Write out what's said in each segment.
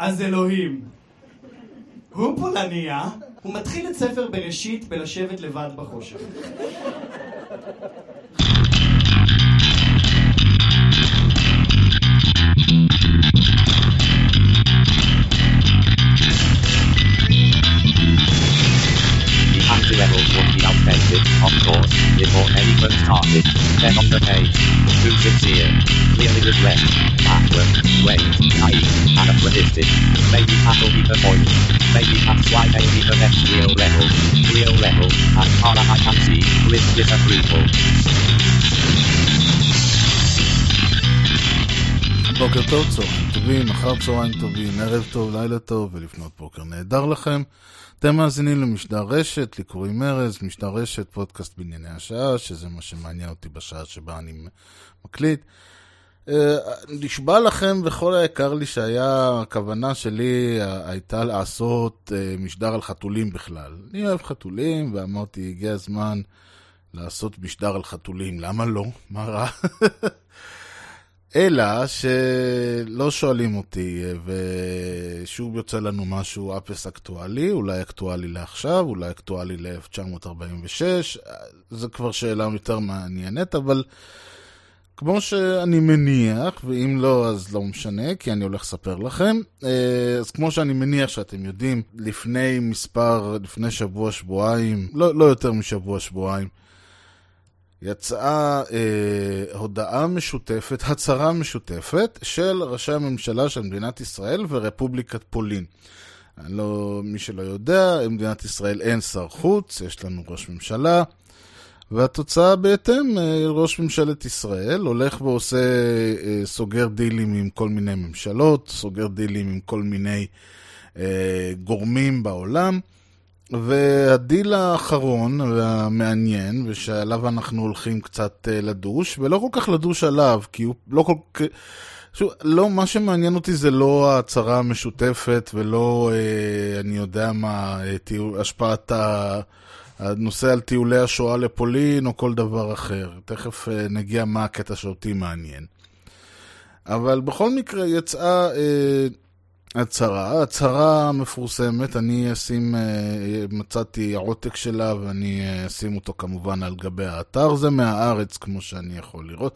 אז אלוהים. הוא פולניה, הוא מתחיל את ספר בראשית בלשבת לבד בחושך. Of course, before anyone started. Then on the page, too sincere, clearly regret, backward, wait, naive, anachronistic. Maybe that'll be the point. Maybe that's why need the next real level. Real level, as far as I can see, with disapproval. בוקר טוב, צהריים טובים, אחר צהריים טובים, ערב טוב, לילה טוב ולפנות בוקר נהדר לכם. אתם מאזינים למשדר רשת, לקרואים ארז, משדר רשת, פודקאסט בענייני השעה, שזה מה שמעניין אותי בשעה שבה אני מקליט. אה, נשבע לכם וכל היקר לי שהיה, הכוונה שלי הייתה לעשות אה, משדר על חתולים בכלל. אני אוהב חתולים, ואמרתי, הגיע הזמן לעשות משדר על חתולים, למה לא? מה רע? אלא שלא שואלים אותי, ושוב יוצא לנו משהו אפס אקטואלי, אולי אקטואלי לעכשיו, אולי אקטואלי ל-1946, זו כבר שאלה יותר מעניינת, אבל כמו שאני מניח, ואם לא, אז לא משנה, כי אני הולך לספר לכם. אז כמו שאני מניח שאתם יודעים, לפני מספר, לפני שבוע, שבועיים, לא, לא יותר משבוע, שבועיים, יצאה אה, הודעה משותפת, הצהרה משותפת של ראשי הממשלה של מדינת ישראל ורפובליקת פולין. לא, מי שלא יודע, במדינת ישראל אין שר חוץ, יש לנו ראש ממשלה, והתוצאה בהתאם, אה, ראש ממשלת ישראל הולך ועושה, אה, סוגר דילים עם כל מיני ממשלות, סוגר דילים עם כל מיני אה, גורמים בעולם. והדיל האחרון והמעניין, ושעליו אנחנו הולכים קצת אה, לדוש, ולא כל כך לדוש עליו, כי הוא לא כל כך... שוב, לא, מה שמעניין אותי זה לא ההצהרה המשותפת ולא, אה, אני יודע מה, אה, טיול, השפעת. הנושא על טיולי השואה לפולין או כל דבר אחר. תכף אה, נגיע מה הקטע שאותי מעניין. אבל בכל מקרה יצאה... אה, הצהרה, הצהרה מפורסמת, אני אשים, אה, מצאתי עותק שלה ואני אה, אשים אותו כמובן על גבי האתר, זה מהארץ כמו שאני יכול לראות.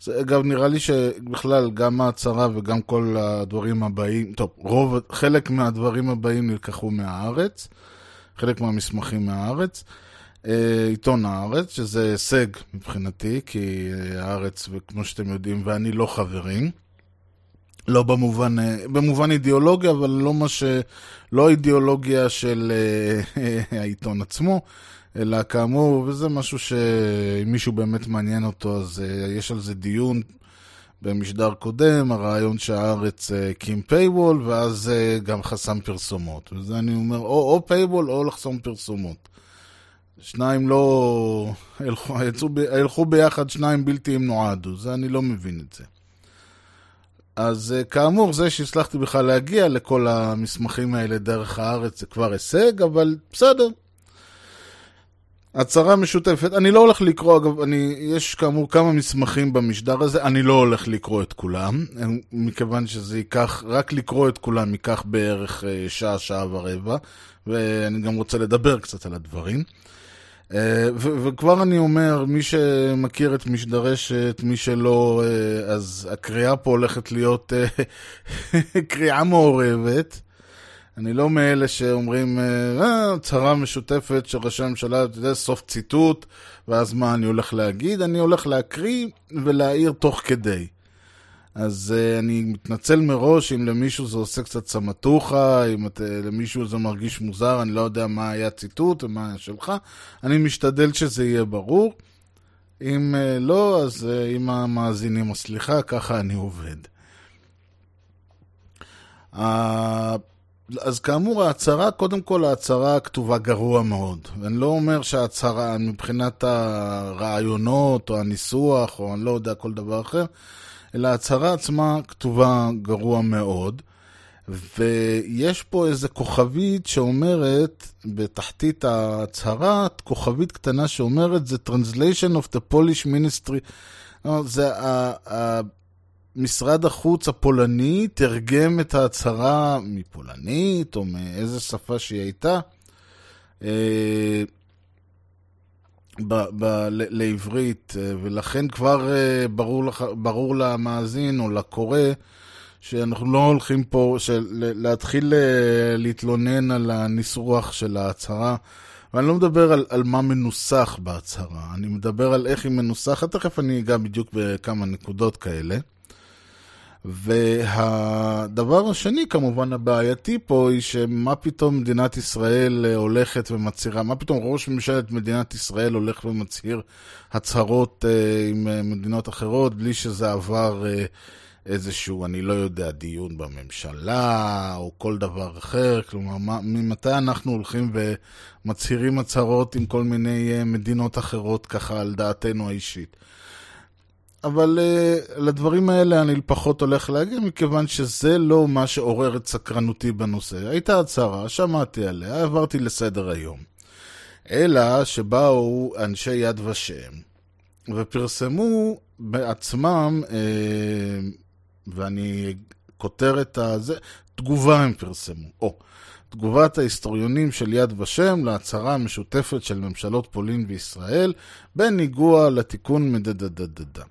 זה, אגב, נראה לי שבכלל גם ההצהרה וגם כל הדברים הבאים, טוב, רוב, חלק מהדברים הבאים נלקחו מהארץ, חלק מהמסמכים מהארץ. אה, עיתון הארץ, שזה הישג מבחינתי, כי הארץ, וכמו שאתם יודעים, ואני לא חברים. לא במובן, במובן אידיאולוגיה, אבל לא מה ש... לא אידיאולוגיה של העיתון עצמו, אלא כאמור, וזה משהו שאם מישהו באמת מעניין אותו, אז יש על זה דיון במשדר קודם, הרעיון שהארץ הקים פייבול, ואז גם חסם פרסומות. וזה אני אומר, או, או פייבול או לחסום פרסומות. שניים לא... הלכו, הלכו ביחד, שניים בלתי אם נועדו, זה אני לא מבין את זה. אז כאמור, זה שהצלחתי בכלל להגיע לכל המסמכים האלה דרך הארץ זה כבר הישג, אבל בסדר. הצהרה משותפת, אני לא הולך לקרוא, אגב, אני, יש כאמור כמה מסמכים במשדר הזה, אני לא הולך לקרוא את כולם, מכיוון שזה ייקח, רק לקרוא את כולם ייקח בערך שעה, שעה ורבע, ואני גם רוצה לדבר קצת על הדברים. ו- וכבר אני אומר, מי שמכיר את משדרשת, מי שלא, אז הקריאה פה הולכת להיות קריאה מעורבת. אני לא מאלה שאומרים, הצהרה משותפת של ראשי הממשלה, אתה יודע, סוף ציטוט, ואז מה אני הולך להגיד? אני הולך להקריא ולהעיר תוך כדי. אז uh, אני מתנצל מראש אם למישהו זה עושה קצת סמטוחה, אם את, uh, למישהו זה מרגיש מוזר, אני לא יודע מה היה ציטוט ומה היה שלך. אני משתדל שזה יהיה ברור. אם uh, לא, אז uh, אם המאזינים הסליחה, ככה אני עובד. Uh, אז כאמור, ההצהרה, קודם כל ההצהרה כתובה גרוע מאוד. ואני לא אומר שההצהרה, מבחינת הרעיונות או הניסוח, או אני לא יודע, כל דבר אחר, אלא ההצהרה עצמה כתובה גרוע מאוד, ויש פה איזה כוכבית שאומרת, בתחתית ההצהרה, כוכבית קטנה שאומרת, זה translation of the Polish ministry. זה משרד החוץ הפולני תרגם את ההצהרה מפולנית, או מאיזה שפה שהיא הייתה, אה, ב- ב- לעברית, אה, ולכן כבר אה, ברור, לך, ברור למאזין או לקורא שאנחנו לא הולכים פה של, להתחיל אה, להתלונן על הניסוח של ההצהרה. ואני לא מדבר על, על מה מנוסח בהצהרה, אני מדבר על איך היא מנוסחת, תכף אני אגע בדיוק בכמה נקודות כאלה. והדבר השני, כמובן, הבעייתי פה, היא שמה פתאום מדינת ישראל אה, הולכת ומצהירה, מה פתאום ראש ממשלת מדינת ישראל הולך ומצהיר הצהרות אה, עם אה, מדינות אחרות, בלי שזה עבר אה, איזשהו, אני לא יודע, דיון בממשלה, או כל דבר אחר. כלומר, מה, ממתי אנחנו הולכים ומצהירים הצהרות עם כל מיני מדינות אחרות, ככה, על דעתנו האישית? אבל uh, לדברים האלה אני פחות הולך להגיע, מכיוון שזה לא מה שעורר את סקרנותי בנושא. הייתה הצהרה, שמעתי עליה, עברתי לסדר היום. אלא שבאו אנשי יד ושם, ופרסמו בעצמם, uh, ואני כותר את הזה, תגובה הם פרסמו. או, תגובת ההיסטוריונים של יד ושם להצהרה המשותפת של ממשלות פולין וישראל, בניגוע לתיקון מדדדדדה.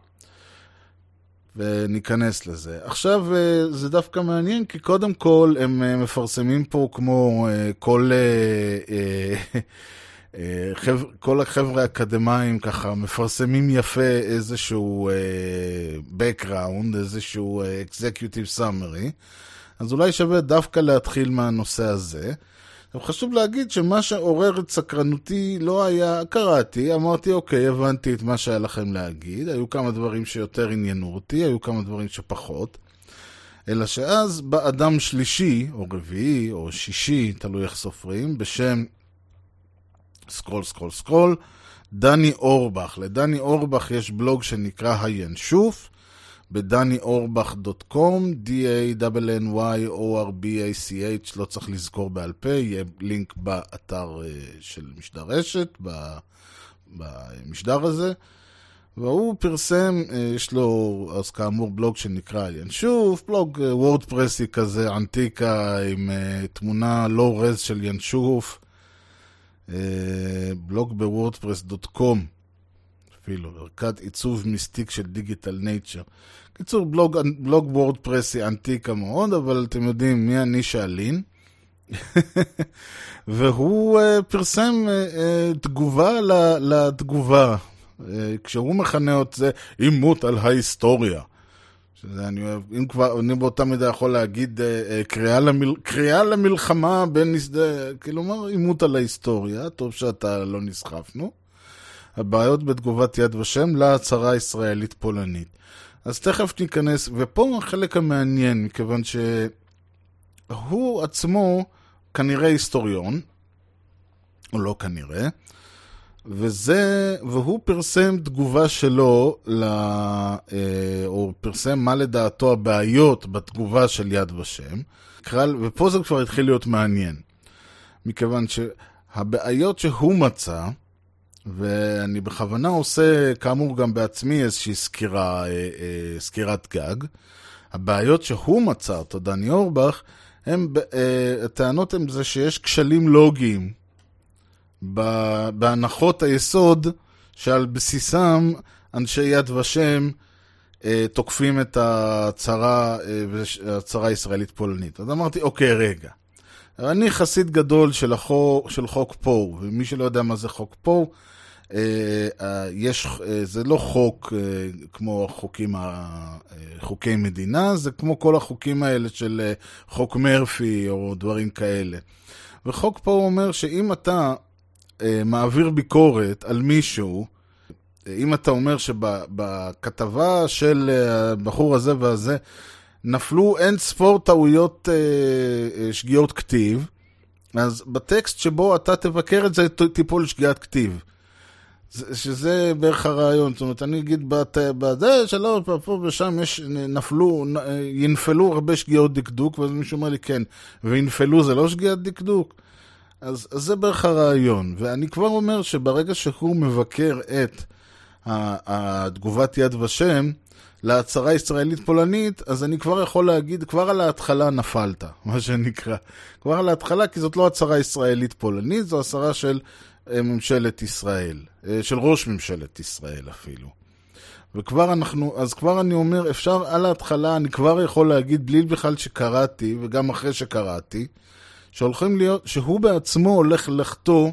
וניכנס לזה. עכשיו, אה, זה דווקא מעניין, כי קודם כל הם אה, מפרסמים פה כמו אה, כל, כל החבר'ה האקדמאים ככה, מפרסמים יפה איזשהו background, איזשהו executive summary, אז אולי שווה דווקא להתחיל מהנושא הזה. עכשיו חשוב להגיד שמה שעורר את סקרנותי לא היה, קראתי, אמרתי אוקיי, הבנתי את מה שהיה לכם להגיד, היו כמה דברים שיותר עניינו אותי, היו כמה דברים שפחות, אלא שאז בא אדם שלישי, או רביעי, או שישי, תלוי איך סופרים, בשם scroll scroll scroll, דני אורבך. לדני אורבך יש בלוג שנקרא הינשוף, ב dannyorbach.com, D-A-N-N-Y-O-R-B-A-C-H, לא צריך לזכור בעל פה, יהיה לינק באתר של משדר רשת, במשדר הזה. והוא פרסם, יש לו, אז כאמור, בלוג שנקרא ינשוף, בלוג וורדפרסי כזה, ענתיקה, עם תמונה לא רז של ינשוף, בלוג בוורדפרס.com. אפילו, ערכת עיצוב מיסטיק של דיגיטל נייצ'ר. קיצור, בלוג, בלוג וורדפרסי ענתיקה מאוד, אבל אתם יודעים מי אני שאלין. והוא uh, פרסם uh, uh, תגובה לתגובה, uh, כשהוא מכנה את זה עימות על ההיסטוריה. שזה, אני אוהב, אם כבר, אני באותה מידה יכול להגיד uh, uh, קריאה, למל, קריאה למלחמה בין, כלומר עימות על ההיסטוריה, טוב שאתה לא נסחפנו. הבעיות בתגובת יד ושם להצהרה הישראלית-פולנית. אז תכף ניכנס, ופה החלק המעניין, מכיוון שהוא עצמו כנראה היסטוריון, או לא כנראה, וזה, והוא פרסם תגובה שלו, ל, אה, או פרסם מה לדעתו הבעיות בתגובה של יד ושם, ופה זה כבר התחיל להיות מעניין, מכיוון שהבעיות שהוא מצא, ואני בכוונה עושה, כאמור, גם בעצמי איזושהי סקירה, אה, אה, סקירת גג. הבעיות שהוא מצא, אותו דני אורבך, הם, אה, הטענות הן זה שיש כשלים לוגיים בהנחות היסוד שעל בסיסם אנשי יד ושם תוקפים את ההצהרה, ההצהרה הישראלית-פולנית. אז אמרתי, אוקיי, רגע. אני חסיד גדול של, החוק, של חוק פו, ומי שלא יודע מה זה חוק פו, יש, זה לא חוק כמו חוקים, חוקי מדינה, זה כמו כל החוקים האלה של חוק מרפי או דברים כאלה. וחוק פה אומר שאם אתה מעביר ביקורת על מישהו, אם אתה אומר שבכתבה של הבחור הזה והזה נפלו אין ספור טעויות שגיאות כתיב, אז בטקסט שבו אתה תבקר את זה תיפול שגיאת כתיב. שזה בערך הרעיון, זאת אומרת, אני אגיד בזה שלא, פה ושם יש, נפלו, ינפלו הרבה שגיאות דקדוק, ואז מישהו אומר לי כן, וינפלו זה לא שגיאת דקדוק? אז, אז זה בערך הרעיון, ואני כבר אומר שברגע שהוא מבקר את התגובת יד ושם, להצהרה ישראלית-פולנית, אז אני כבר יכול להגיד, כבר על ההתחלה נפלת, מה שנקרא. כבר על ההתחלה, כי זאת לא הצהרה ישראלית-פולנית, זו הצהרה של אה, ממשלת ישראל, אה, של ראש ממשלת ישראל אפילו. וכבר אנחנו, אז כבר אני אומר, אפשר על ההתחלה, אני כבר יכול להגיד, בלי בכלל שקראתי, וגם אחרי שקראתי, שהולכים להיות, שהוא בעצמו הולך לחטוא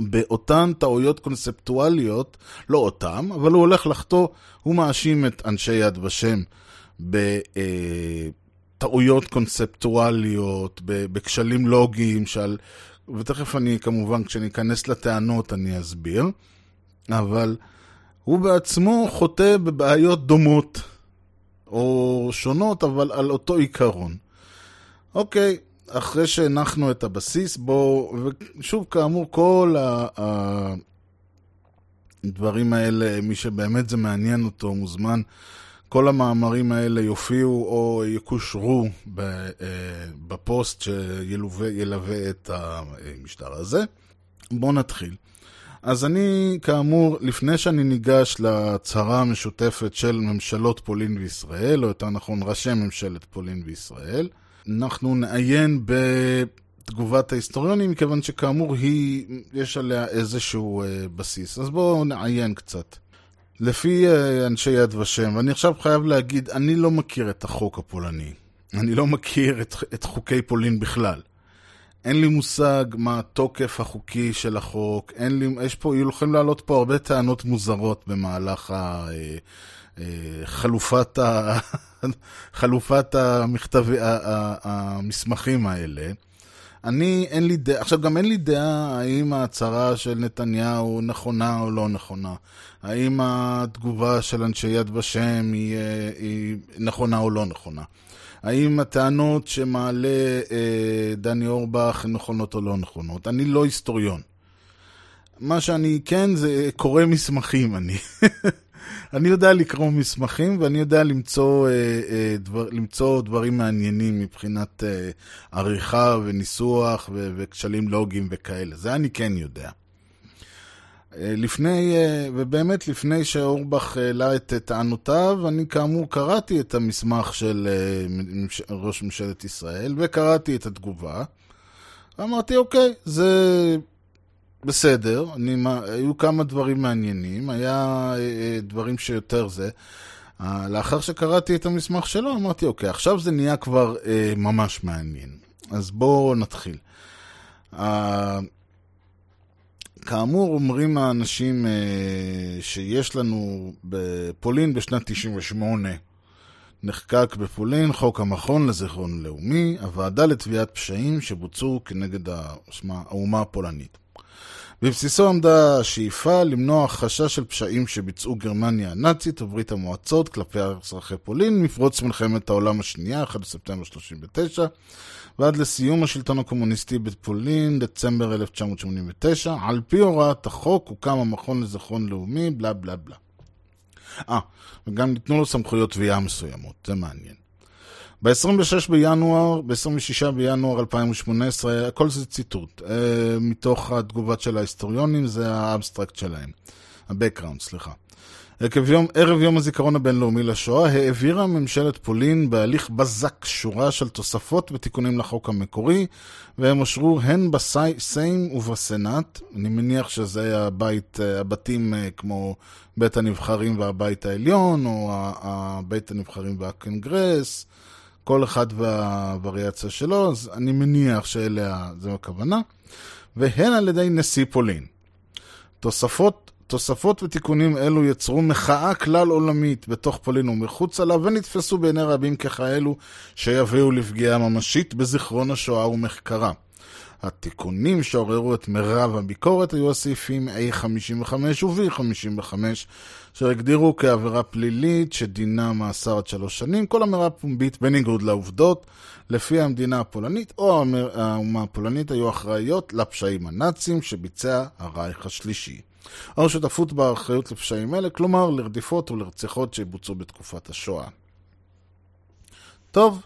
באותן טעויות קונספטואליות, לא אותם, אבל הוא הולך לחטוא, הוא מאשים את אנשי יד ושם בטעויות קונספטואליות, בכשלים לוגיים, שעל... ותכף אני, כמובן, כשאני אכנס לטענות אני אסביר, אבל הוא בעצמו חוטא בבעיות דומות, או שונות, אבל על אותו עיקרון. אוקיי, אחרי שהנחנו את הבסיס, בואו, ושוב, כאמור, כל הדברים האלה, מי שבאמת זה מעניין אותו, מוזמן. כל המאמרים האלה יופיעו או יקושרו אה, בפוסט שילווה את המשטר הזה. בואו נתחיל. אז אני, כאמור, לפני שאני ניגש להצהרה המשותפת של ממשלות פולין וישראל, או יותר נכון, ראשי ממשלת פולין וישראל, אנחנו נעיין בתגובת ההיסטוריונים, מכיוון שכאמור היא, יש עליה איזשהו אה, בסיס. אז בואו נעיין קצת. לפי אה, אנשי יד ושם, ואני עכשיו חייב להגיד, אני לא מכיר את החוק הפולני. אני לא מכיר את, את חוקי פולין בכלל. אין לי מושג מה התוקף החוקי של החוק, אין לי, יש פה, יכולים לעלות פה הרבה טענות מוזרות במהלך ה... אה, אה, חלופת, ה... חלופת המכתב... המסמכים האלה. אני, אין לי דעה, עכשיו גם אין לי דעה האם ההצהרה של נתניהו נכונה או לא נכונה. האם התגובה של אנשי יד ושם היא, אה, היא נכונה או לא נכונה. האם הטענות שמעלה אה, דני אורבך הן נכונות או לא נכונות. אני לא היסטוריון. מה שאני כן זה קורא מסמכים, אני. אני יודע לקרוא מסמכים ואני יודע למצוא, אה, אה, דבר, למצוא דברים מעניינים מבחינת אה, עריכה וניסוח ו- וכשלים לוגיים וכאלה. זה אני כן יודע. לפני, ובאמת לפני שאורבך העלה את טענותיו, אני כאמור קראתי את המסמך של ראש ממשלת ישראל וקראתי את התגובה. ואמרתי, אוקיי, זה בסדר, אני, היו כמה דברים מעניינים, היה אה, אה, דברים שיותר זה. אה, לאחר שקראתי את המסמך שלו, אמרתי, אוקיי, עכשיו זה נהיה כבר אה, ממש מעניין. אז בואו נתחיל. כאמור, אומרים האנשים אה, שיש לנו בפולין בשנת 98, נחקק בפולין חוק המכון לזיכרון לאומי, הוועדה לתביעת פשעים שבוצעו כנגד האומה הפולנית. בבסיסו עמדה השאיפה למנוע הכחשה של פשעים שביצעו גרמניה הנאצית וברית המועצות כלפי אזרחי פולין מפרוץ מלחמת העולם השנייה, 1 בספטמבר 39, ועד לסיום השלטון הקומוניסטי בפולין, דצמבר 1989. על פי הוראת החוק הוקם המכון לזיכרון לאומי, בלה בלה בלה. אה, וגם ניתנו לו סמכויות תביעה מסוימות, זה מעניין. ב-26 בינואר, ב-26 בינואר 2018, הכל זה ציטוט, uh, מתוך התגובות של ההיסטוריונים, זה האבסטרקט שלהם, ה-background, סליחה. עקב יום, ערב יום הזיכרון הבינלאומי לשואה, העבירה ממשלת פולין בהליך בזק שורה של תוספות ותיקונים לחוק המקורי, והם אושרו הן בסיים ובסנאט. אני מניח שזה הבית, אה, הבתים אה, כמו בית הנבחרים והבית העליון, או בית הנבחרים והקונגרס. כל אחד והווריאציה שלו, אז אני מניח שאלה זו הכוונה, והן על ידי נשיא פולין. תוספות, תוספות ותיקונים אלו יצרו מחאה כלל עולמית בתוך פולין ומחוצה לה, ונתפסו בעיני רבים ככאלו שיביאו לפגיעה ממשית בזיכרון השואה ומחקרה. התיקונים שעוררו את מירב הביקורת היו הסעיפים A55 ו-B55, אשר הגדירו כעבירה פלילית שדינה מאסר עד שלוש שנים, כל אמירה פומבית בניגוד לעובדות, לפי המדינה הפולנית או האומה הפולנית היו אחראיות לפשעים הנאצים שביצע הרייך השלישי. או שותפות באחריות לפשעים אלה, כלומר לרדיפות ולרציחות שבוצעו בתקופת השואה. טוב,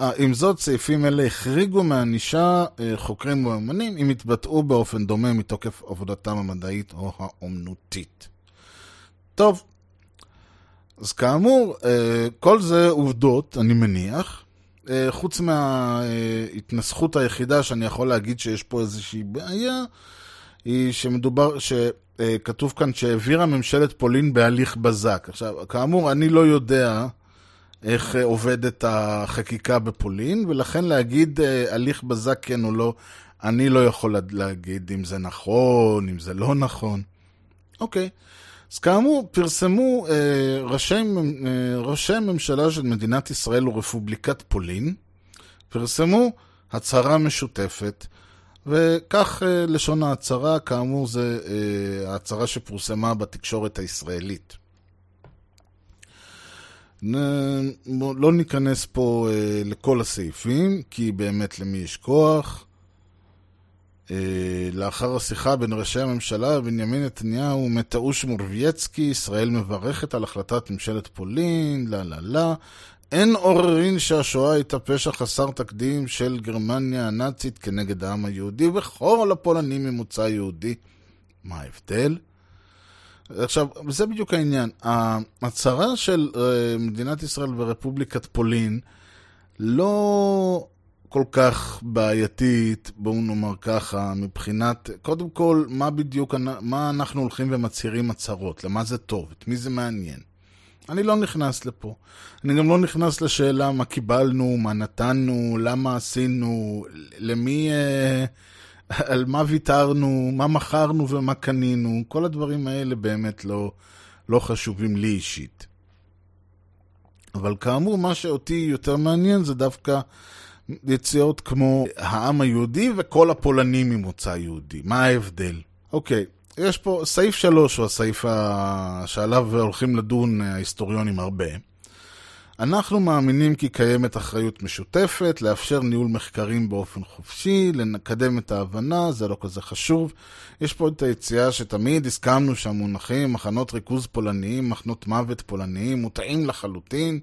אה, עם זאת, סעיפים אלה החריגו מענישה אה, חוקרים ואומנים אם התבטאו באופן דומה מתוקף עבודתם המדעית או האומנותית. טוב, אז כאמור, אה, כל זה עובדות, אני מניח. חוץ מההתנסחות היחידה שאני יכול להגיד שיש פה איזושהי בעיה, היא שמדובר, שכתוב כאן שהעבירה ממשלת פולין בהליך בזק. עכשיו, כאמור, אני לא יודע איך עובדת החקיקה בפולין, ולכן להגיד הליך בזק כן או לא, אני לא יכול להגיד אם זה נכון, אם זה לא נכון. אוקיי. אז כאמור, פרסמו אה, ראשי, אה, ראשי הממשלה של מדינת ישראל ורפובליקת פולין, פרסמו הצהרה משותפת, וכך אה, לשון ההצהרה, כאמור, זה אה, ההצהרה שפורסמה בתקשורת הישראלית. לא ניכנס פה אה, לכל הסעיפים, כי באמת למי יש כוח. לאחר השיחה בין ראשי הממשלה, בנימין נתניהו ומטאוש מורבייצקי, ישראל מברכת על החלטת ממשלת פולין, לה לה לה. אין עוררין שהשואה הייתה פשע חסר תקדים של גרמניה הנאצית כנגד העם היהודי וכל הפולנים ממוצא יהודי. מה ההבדל? עכשיו, זה בדיוק העניין. ההצהרה של אה, מדינת ישראל ורפובליקת פולין לא כל כך בעייתית, בואו נאמר ככה, מבחינת, קודם כל, מה בדיוק, מה אנחנו הולכים ומצהירים הצהרות, למה זה טוב, את מי זה מעניין. אני לא נכנס לפה. אני גם לא נכנס לשאלה מה קיבלנו, מה נתנו, למה עשינו, למי, אה, על מה ויתרנו, מה מכרנו ומה קנינו. כל הדברים האלה באמת לא, לא חשובים לי אישית. אבל כאמור, מה שאותי יותר מעניין זה דווקא יציאות כמו העם היהודי וכל הפולנים ממוצא יהודי. מה ההבדל? אוקיי, יש פה, סעיף שלוש הוא הסעיף ה... שעליו הולכים לדון ההיסטוריונים הרבה. אנחנו מאמינים כי קיימת אחריות משותפת, לאפשר ניהול מחקרים באופן חופשי, לקדם את ההבנה, זה לא כזה חשוב. יש פה את היציאה שתמיד הסכמנו שהמונחים מחנות ריכוז פולניים, מחנות מוות פולניים, מוטעים לחלוטין.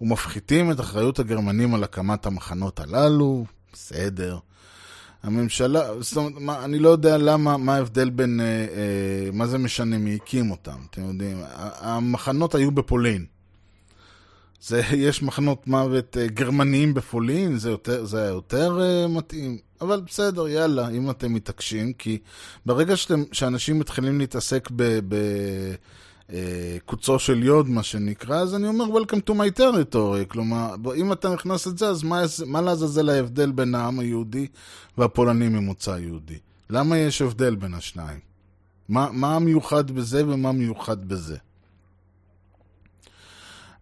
ומפחיתים את אחריות הגרמנים על הקמת המחנות הללו, בסדר. הממשלה, זאת אומרת, מה, אני לא יודע למה, מה ההבדל בין, אה, אה, מה זה משנה מי הקים אותם, אתם יודעים, המחנות היו בפולין. זה, יש מחנות מוות אה, גרמניים בפולין, זה יותר, זה היה יותר אה, מתאים, אבל בסדר, יאללה, אם אתם מתעקשים, כי ברגע שאתם, שאנשים מתחילים להתעסק ב... ב קוצו של יוד, מה שנקרא, אז אני אומר Welcome to my territory. כלומר, אם אתה נכנס את זה, אז מה, מה לעזאזל ההבדל בין העם היהודי והפולנים ממוצא יהודי? למה יש הבדל בין השניים? מה, מה מיוחד בזה ומה מיוחד בזה?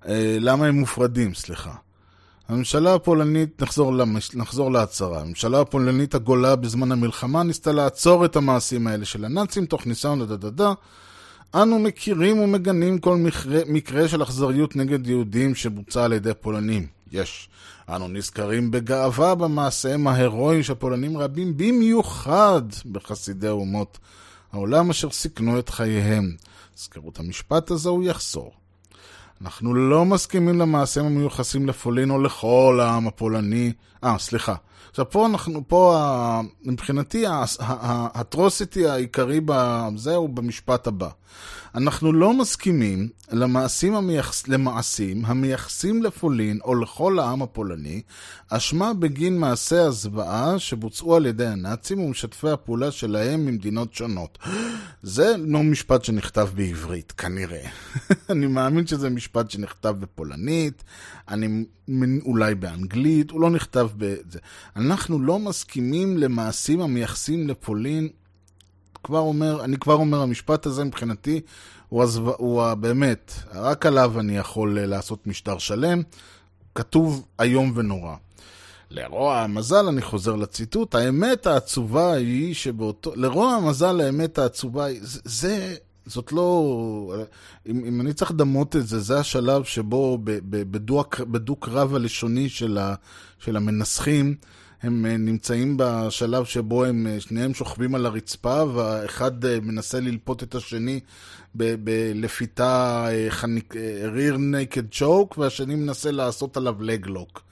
אה, למה הם מופרדים, סליחה? הממשלה הפולנית, נחזור, למש, נחזור להצהרה, הממשלה הפולנית הגולה בזמן המלחמה ניסתה לעצור את המעשים האלה של הנאצים תוך ניסיון לדדדה אנו מכירים ומגנים כל מקרה, מקרה של אכזריות נגד יהודים שבוצע על ידי פולנים. יש. אנו נזכרים בגאווה במעשיהם ההירואיים של פולנים רבים, במיוחד בחסידי אומות העולם אשר סיכנו את חייהם. זכרו את המשפט הזה, הוא יחזור. אנחנו לא מסכימים למעשיהם המיוחסים לפולין או לכל העם הפולני. אה, סליחה. עכשיו, פה אנחנו, פה, מבחינתי, האטרוסיטי העיקרי בזה הוא במשפט הבא. אנחנו לא מסכימים למעשים, המייחס, למעשים המייחסים לפולין או לכל העם הפולני אשמה בגין מעשי הזוועה שבוצעו על ידי הנאצים ומשתפי הפעולה שלהם ממדינות שונות. זה לא משפט שנכתב בעברית, כנראה. אני מאמין שזה משפט שנכתב בפולנית, אני אולי באנגלית, הוא לא נכתב בזה. אנחנו לא מסכימים למעשים המייחסים לפולין כבר אומר, אני כבר אומר, המשפט הזה מבחינתי הוא, הזו, הוא באמת, רק עליו אני יכול אה, לעשות משטר שלם, כתוב איום ונורא. לרוע המזל, אני חוזר לציטוט, האמת העצובה היא שבאותו... לרוע המזל, האמת העצובה היא... זה... זאת לא... אם, אם אני צריך לדמות את זה, זה השלב שבו בדו-קרב הלשוני של, ה, של המנסחים, הם אה, נמצאים בשלב שבו הם אה, שניהם שוכבים על הרצפה, והאחד אה, מנסה ללפות את השני בלפיתה חניק, ריר נקד צ'וק, והשני מנסה לעשות עליו לגלוק.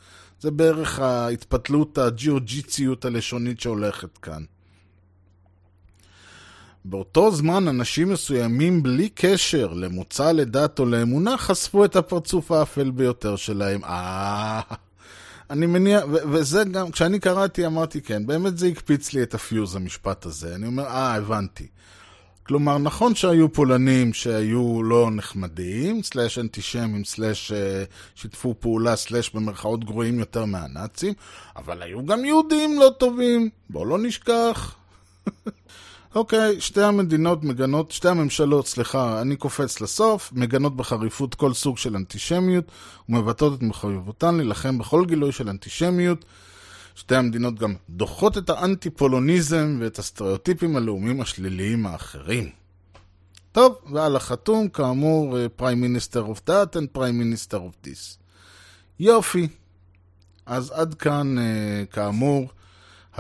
זה בערך ההתפתלות, הג'יוג'יציות הלשונית שהולכת כאן. באותו זמן אנשים מסוימים בלי קשר למוצא, לדת או לאמונה חשפו את הפרצוף האפל ביותר שלהם. אה... אני מניח, ו- וזה גם, כשאני קראתי אמרתי כן, באמת זה הקפיץ לי את הפיוז המשפט הזה. אני אומר, אה, הבנתי. כלומר, נכון שהיו פולנים שהיו לא נחמדים, slash אנטישמים, slash אה, שיתפו פעולה, slash במרכאות גרועים יותר מהנאצים, אבל היו גם יהודים לא טובים, בואו לא נשכח. אוקיי, שתי המדינות מגנות, שתי הממשלות, סליחה, אני קופץ לסוף, מגנות בחריפות כל סוג של אנטישמיות ומבטאות את מחויבותן להילחם בכל גילוי של אנטישמיות. שתי המדינות גם דוחות את האנטי-פולוניזם ואת הסטריאוטיפים הלאומיים השליליים האחרים. טוב, ועל החתום, כאמור, Prime Minister of that and Prime Minister of this. יופי. אז עד כאן, אה, כאמור,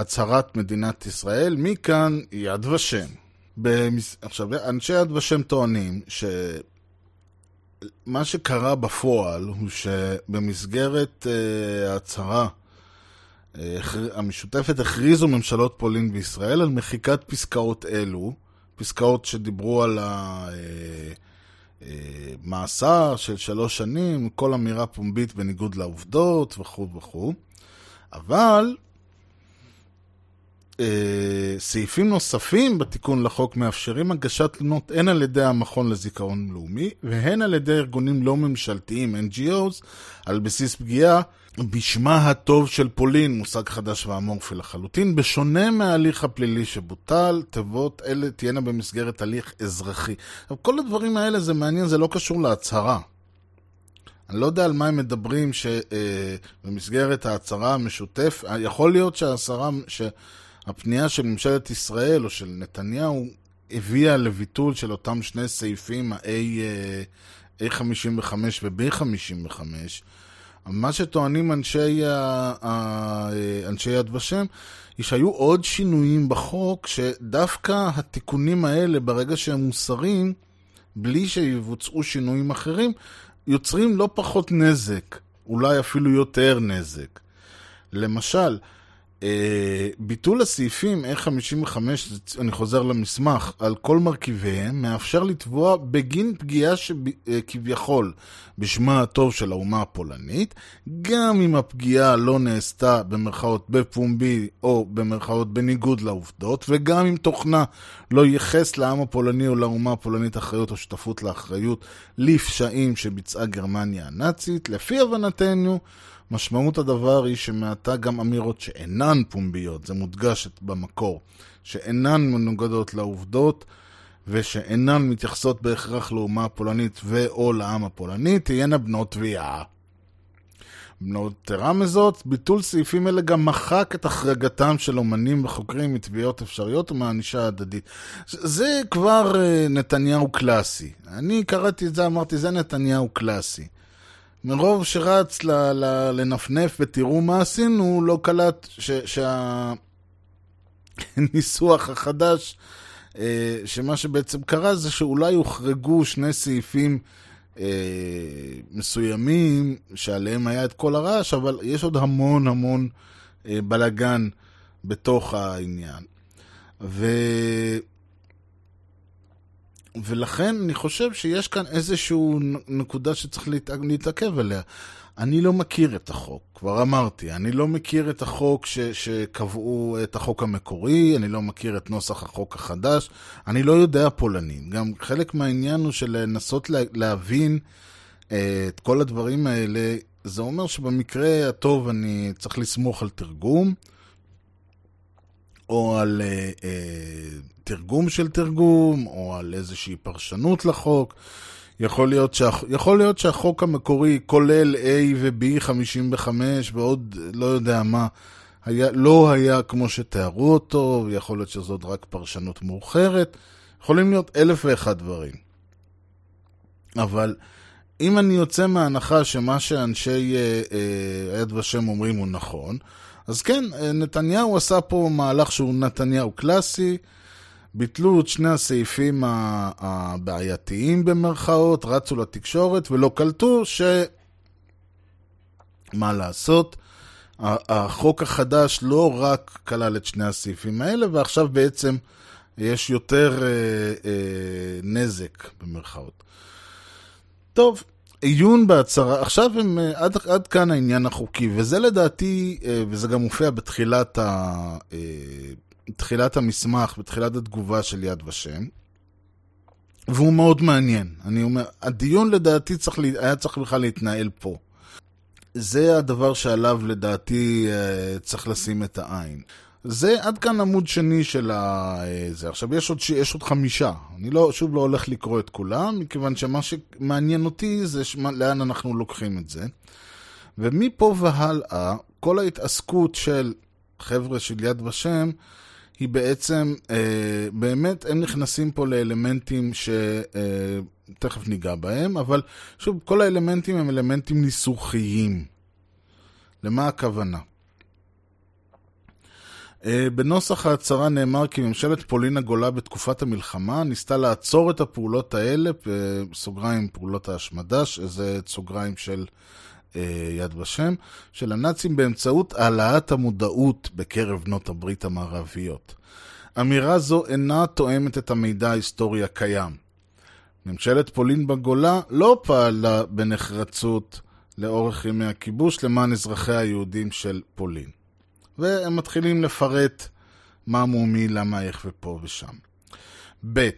הצהרת מדינת ישראל, מכאן יד ושם. במס... עכשיו, אנשי יד ושם טוענים שמה שקרה בפועל הוא שבמסגרת uh, ההצהרה uh, המשותפת הכריזו ממשלות פולין וישראל על מחיקת פסקאות אלו, פסקאות שדיברו על המאסר של שלוש שנים, כל אמירה פומבית בניגוד לעובדות וכו' וכו', אבל סעיפים נוספים בתיקון לחוק מאפשרים הגשת תלונות הן על ידי המכון לזיכרון לאומי והן על ידי ארגונים לא ממשלתיים, NGOs, על בסיס פגיעה בשמה הטוב של פולין, מושג חדש ואמורפי לחלוטין, בשונה מההליך הפלילי שבוטל, תיבות אלה תהיינה במסגרת הליך אזרחי. עכשיו, כל הדברים האלה זה מעניין, זה לא קשור להצהרה. אני לא יודע על מה הם מדברים שבמסגרת ההצהרה המשותף, יכול להיות שההצהרה, שהפנייה של ממשלת ישראל או של נתניהו הביאה לביטול של אותם שני סעיפים, ה-A55 ו-B55. מה שטוענים אנשי, אנשי יד ושם, היא שהיו עוד שינויים בחוק, שדווקא התיקונים האלה, ברגע שהם מוסרים, בלי שיבוצעו שינויים אחרים, יוצרים לא פחות נזק, אולי אפילו יותר נזק. למשל, ביטול הסעיפים A55, אני חוזר למסמך, על כל מרכיביהם, מאפשר לתבוע בגין פגיעה שכביכול בשמה הטוב של האומה הפולנית, גם אם הפגיעה לא נעשתה במרכאות בפומבי או במרכאות בניגוד לעובדות, וגם אם תוכנה לא ייחס לעם הפולני או לאומה הפולנית אחריות או שותפות לאחריות לפשעים שביצעה גרמניה הנאצית. לפי הבנתנו, משמעות הדבר היא שמעתה גם אמירות שאינן פומביות, זה מודגש במקור, שאינן מנוגדות לעובדות ושאינן מתייחסות בהכרח לאומה הפולנית ו/או לעם הפולני, תהיינה בנות תביעה. יתרה מזאת, ביטול סעיפים אלה גם מחק את החרגתם של אומנים וחוקרים מתביעות אפשריות ומענישה הדדית. זה כבר נתניהו קלאסי. אני קראתי את זה, אמרתי, זה נתניהו קלאסי. מרוב שרץ ל, ל, לנפנף ותראו מה עשינו, לא קלט שהניסוח שה... החדש, שמה שבעצם קרה זה שאולי הוחרגו שני סעיפים מסוימים שעליהם היה את כל הרעש, אבל יש עוד המון המון בלגן בתוך העניין. ו... ולכן אני חושב שיש כאן איזושהי נקודה שצריך להתעכב עליה. אני לא מכיר את החוק, כבר אמרתי, אני לא מכיר את החוק ש, שקבעו, את החוק המקורי, אני לא מכיר את נוסח החוק החדש, אני לא יודע פולנית. גם חלק מהעניין הוא של לנסות לה, להבין אה, את כל הדברים האלה, זה אומר שבמקרה הטוב אני צריך לסמוך על תרגום. או על אה, אה, תרגום של תרגום, או על איזושהי פרשנות לחוק. יכול להיות, שהח... יכול להיות שהחוק המקורי כולל A ו-B 55 ועוד לא יודע מה, היה, לא היה כמו שתיארו אותו, ויכול להיות שזאת רק פרשנות מאוחרת. יכולים להיות אלף ואחד דברים. אבל אם אני יוצא מההנחה שמה שאנשי אה, אה, יד ושם אומרים הוא נכון, אז כן, נתניהו עשה פה מהלך שהוא נתניהו קלאסי, ביטלו את שני הסעיפים הבעייתיים במרכאות, רצו לתקשורת ולא קלטו ש... מה לעשות, החוק החדש לא רק כלל את שני הסעיפים האלה, ועכשיו בעצם יש יותר אה, אה, נזק, במרכאות. טוב, עיון בהצהרה, עכשיו הם, אה, עד, עד כאן העניין החוקי, וזה לדעתי, אה, וזה גם מופיע בתחילת, ה, אה, תחילת המסמך, בתחילת התגובה של יד ושם, והוא מאוד מעניין. אני אומר, הדיון לדעתי צריך, היה צריך בכלל להתנהל פה. זה הדבר שעליו לדעתי צריך לשים את העין. זה עד כאן עמוד שני של ה... אה, זה. עכשיו, יש עוד, ש- יש עוד חמישה. אני לא, שוב לא הולך לקרוא את כולם, מכיוון שמה שמעניין אותי זה שמה, לאן אנחנו לוקחים את זה. ומפה והלאה, כל ההתעסקות של חבר'ה של יד ושם, היא בעצם, אה, באמת, הם נכנסים פה לאלמנטים שתכף ניגע בהם, אבל שוב, כל האלמנטים הם אלמנטים ניסוחיים. למה הכוונה? אה, בנוסח ההצהרה נאמר כי ממשלת פולין הגולה בתקופת המלחמה ניסתה לעצור את הפעולות האלה, בסוגריים פעולות ההשמדה, שזה סוגריים של אה, יד ושם, של הנאצים באמצעות העלאת המודעות בקרב בנות הברית המערביות. אמירה זו אינה תואמת את המידע ההיסטורי הקיים. ממשלת פולין בגולה לא פעלה בנחרצות לאורך ימי הכיבוש למען אזרחיה היהודים של פולין. והם מתחילים לפרט מה מומי, למה, איך ופה ושם. ב.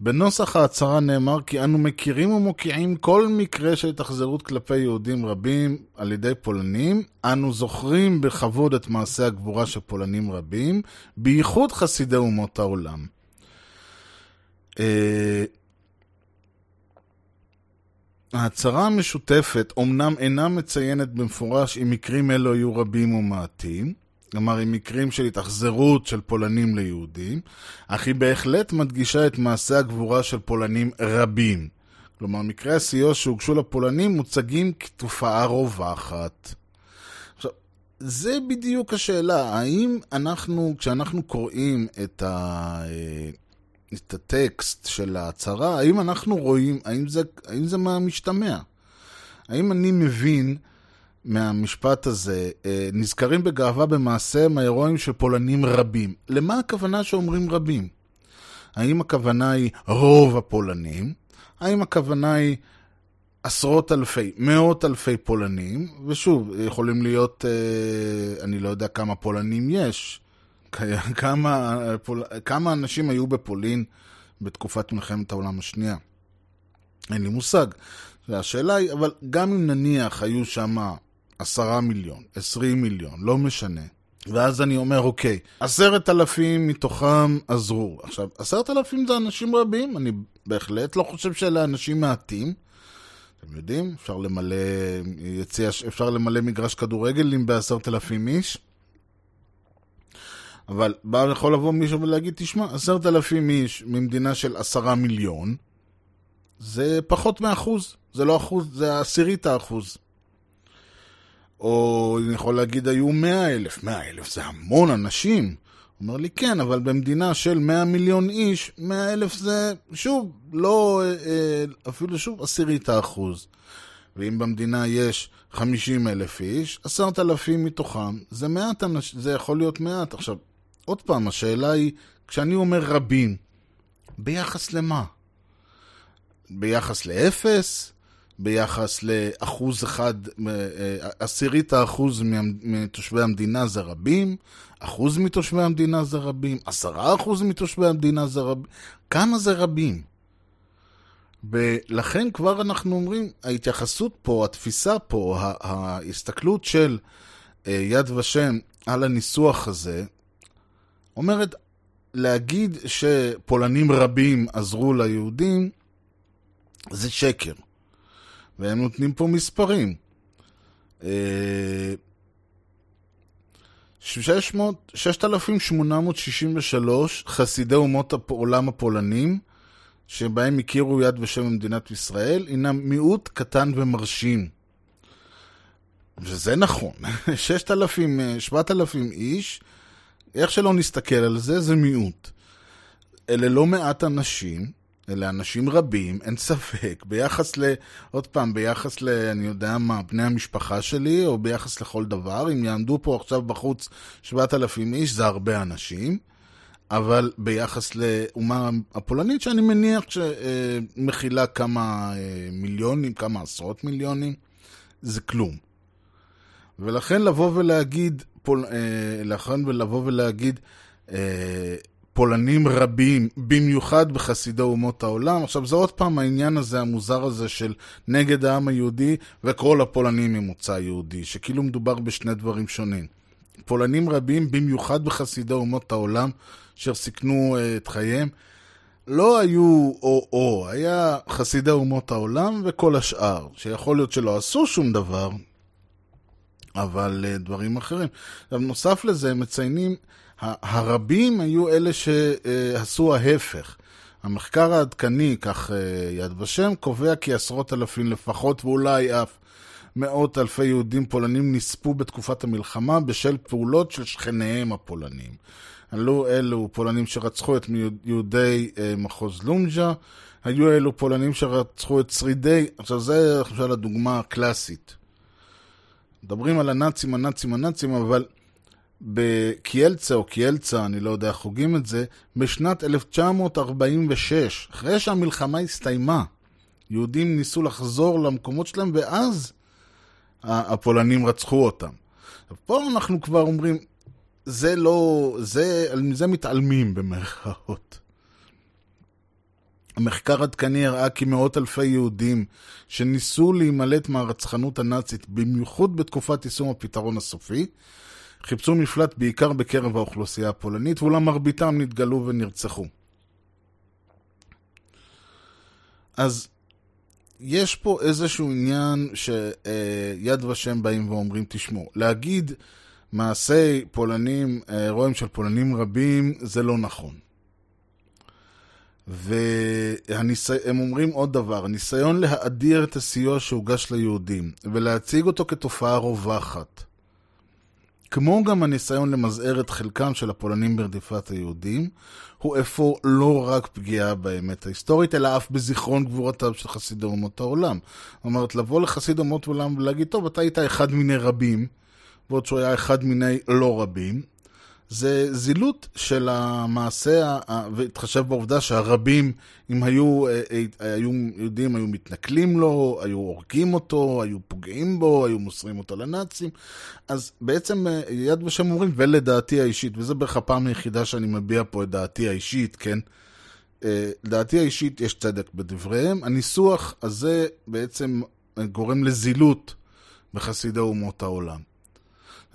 בנוסח ההצהרה נאמר כי אנו מכירים ומוקיעים כל מקרה של התאכזרות כלפי יהודים רבים על ידי פולנים. אנו זוכרים בכבוד את מעשי הגבורה של פולנים רבים, בייחוד חסידי אומות העולם. אה, ההצהרה המשותפת אומנם אינה מציינת במפורש אם מקרים אלו היו רבים או מעטים, כלומר עם מקרים של התאכזרות של פולנים ליהודים, אך היא בהחלט מדגישה את מעשי הגבורה של פולנים רבים. כלומר, מקרי הסיוע שהוגשו לפולנים מוצגים כתופעה רווחת. עכשיו, זה בדיוק השאלה, האם אנחנו, כשאנחנו קוראים את, ה, את הטקסט של ההצהרה, האם אנחנו רואים, האם זה, האם זה מהמשתמע? האם אני מבין מהמשפט הזה, אה, נזכרים בגאווה במעשיהם ההירואיים של פולנים רבים. למה הכוונה שאומרים רבים? האם הכוונה היא רוב הפולנים? האם הכוונה היא עשרות אלפי, מאות אלפי פולנים? ושוב, יכולים להיות, אה, אני לא יודע כמה פולנים יש, כמה, אה, כמה אנשים היו בפולין בתקופת מלחמת העולם השנייה. אין לי מושג. והשאלה היא, אבל גם אם נניח היו שם 10 מיליון, 20 מיליון, לא משנה. ואז אני אומר, אוקיי, עשרת אלפים מתוכם עזרו. עכשיו, עשרת אלפים זה אנשים רבים, אני בהחלט לא חושב שאלה אנשים מעטים. אתם יודעים, אפשר למלא, יציע, אפשר למלא מגרש כדורגל עם בעשרת אלפים איש. אבל בא יכול לבוא מישהו ולהגיד, תשמע, עשרת אלפים איש ממדינה של עשרה מיליון, זה פחות מאחוז, זה לא אחוז, זה עשירית האחוז. או אני יכול להגיד, היו מאה אלף. מאה אלף זה המון אנשים. הוא אומר לי, כן, אבל במדינה של מאה מיליון איש, מאה אלף זה, שוב, לא, אפילו שוב, עשירית האחוז. ואם במדינה יש חמישים אלף איש, עשרת אלפים מתוכם, זה מעט, זה יכול להיות מעט. עכשיו, עוד פעם, השאלה היא, כשאני אומר רבים, ביחס למה? ביחס לאפס? ביחס לאחוז אחד, עשירית האחוז מתושבי המדינה זה רבים, אחוז מתושבי המדינה זה רבים, עשרה אחוז מתושבי המדינה זה רבים, כמה זה רבים? ולכן כבר אנחנו אומרים, ההתייחסות פה, התפיסה פה, ההסתכלות של יד ושם על הניסוח הזה, אומרת, להגיד שפולנים רבים עזרו ליהודים, זה שקר. והם נותנים פה מספרים. 6,863 חסידי אומות העולם הפולנים, שבהם הכירו יד ושם במדינת ישראל, הינם מיעוט קטן ומרשים. וזה נכון, 6,000, 7,000 איש, איך שלא נסתכל על זה, זה מיעוט. אלה לא מעט אנשים, אלה אנשים רבים, אין ספק, ביחס ל... עוד פעם, ביחס ל... אני יודע מה, בני המשפחה שלי, או ביחס לכל דבר, אם יעמדו פה עכשיו בחוץ 7,000 איש, זה הרבה אנשים, אבל ביחס לאומה הפולנית, שאני מניח שמכילה כמה אה, מיליונים, כמה עשרות מיליונים, זה כלום. ולכן לבוא ולהגיד, פול, אה, לכן ולבוא ולהגיד, אה, פולנים רבים, במיוחד בחסידי אומות העולם. עכשיו, זה עוד פעם העניין הזה, המוזר הזה של נגד העם היהודי וכל הפולנים ממוצא יהודי, שכאילו מדובר בשני דברים שונים. פולנים רבים, במיוחד בחסידי אומות העולם, אשר סיכנו uh, את חייהם, לא היו או-או, היה חסידי אומות העולם וכל השאר, שיכול להיות שלא עשו שום דבר, אבל uh, דברים אחרים. עכשיו, נוסף לזה, הם מציינים הרבים היו אלה שעשו ההפך. המחקר העדכני, כך אה, יד ושם, קובע כי עשרות אלפים לפחות, ואולי אף מאות אלפי יהודים פולנים נספו בתקופת המלחמה בשל פעולות של שכניהם הפולנים. עלו אלו פולנים שרצחו את יהודי אה, מחוז לומג'ה, היו אלו פולנים שרצחו את שרידי, עכשיו זה למשל הדוגמה הקלאסית. מדברים על הנאצים, הנאצים, הנאצים, אבל בקיאלצה או קיאלצה, אני לא יודע איך חוגים את זה, בשנת 1946, אחרי שהמלחמה הסתיימה. יהודים ניסו לחזור למקומות שלהם, ואז הפולנים רצחו אותם. פה אנחנו כבר אומרים, זה לא, זה, על זה מתעלמים במרכאות. המחקר עדכני הראה כי מאות אלפי יהודים שניסו להימלט מהרצחנות הנאצית, במיוחד בתקופת יישום הפתרון הסופי, חיפשו מפלט בעיקר בקרב האוכלוסייה הפולנית, ואולם מרביתם נתגלו ונרצחו. אז יש פה איזשהו עניין שיד ושם באים ואומרים, תשמעו, להגיד מעשי פולנים, אירועים של פולנים רבים, זה לא נכון. והם אומרים עוד דבר, הניסיון להאדיר את הסיוע שהוגש ליהודים ולהציג אותו כתופעה רווחת. כמו גם הניסיון למזער את חלקם של הפולנים ברדיפת היהודים, הוא אפוא לא רק פגיעה באמת ההיסטורית, אלא אף בזיכרון גבורתם של חסידי אומות העולם. זאת אומרת, לבוא לחסיד אומות העולם ולהגיד, טוב, אתה היית אחד מיני רבים, ועוד שהוא היה אחד מיני לא רבים, זה זילות של המעשה, והתחשב בעובדה שהרבים, אם היו, אה, אה, היו יהודים, היו מתנכלים לו, היו הורגים אותו, היו פוגעים בו, היו מוסרים אותו לנאצים. אז בעצם אה, יד ושם אומרים, ולדעתי האישית, וזה בערך הפעם היחידה שאני מביע פה את דעתי האישית, כן? לדעתי האישית יש צדק בדבריהם. הניסוח הזה בעצם גורם לזילות בחסידי אומות העולם.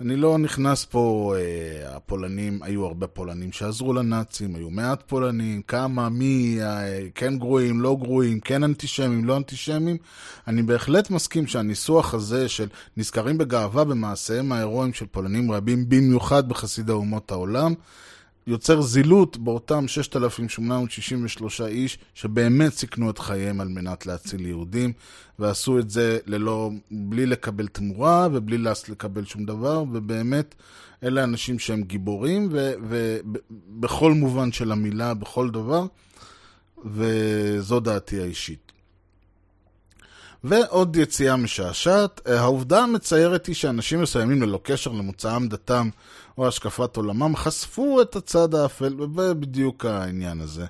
אני לא נכנס פה, אה, הפולנים, היו הרבה פולנים שעזרו לנאצים, היו מעט פולנים, כמה, מי, אה, כן גרועים, לא גרועים, כן אנטישמים, לא אנטישמים. אני בהחלט מסכים שהניסוח הזה של נזכרים בגאווה במעשיהם ההירואיים של פולנים רבים, במיוחד בחסידי אומות העולם, יוצר זילות באותם 6,863 איש שבאמת סיכנו את חייהם על מנת להציל יהודים, ועשו את זה ללא, בלי לקבל תמורה ובלי לקבל שום דבר, ובאמת אלה אנשים שהם גיבורים, ובכל מובן של המילה, בכל דבר, וזו דעתי האישית. ועוד יציאה משעשעת, העובדה המציירת היא שאנשים מסוימים ללא קשר למוצאם, דתם או השקפת עולמם חשפו את הצד האפל, ובדיוק העניין הזה.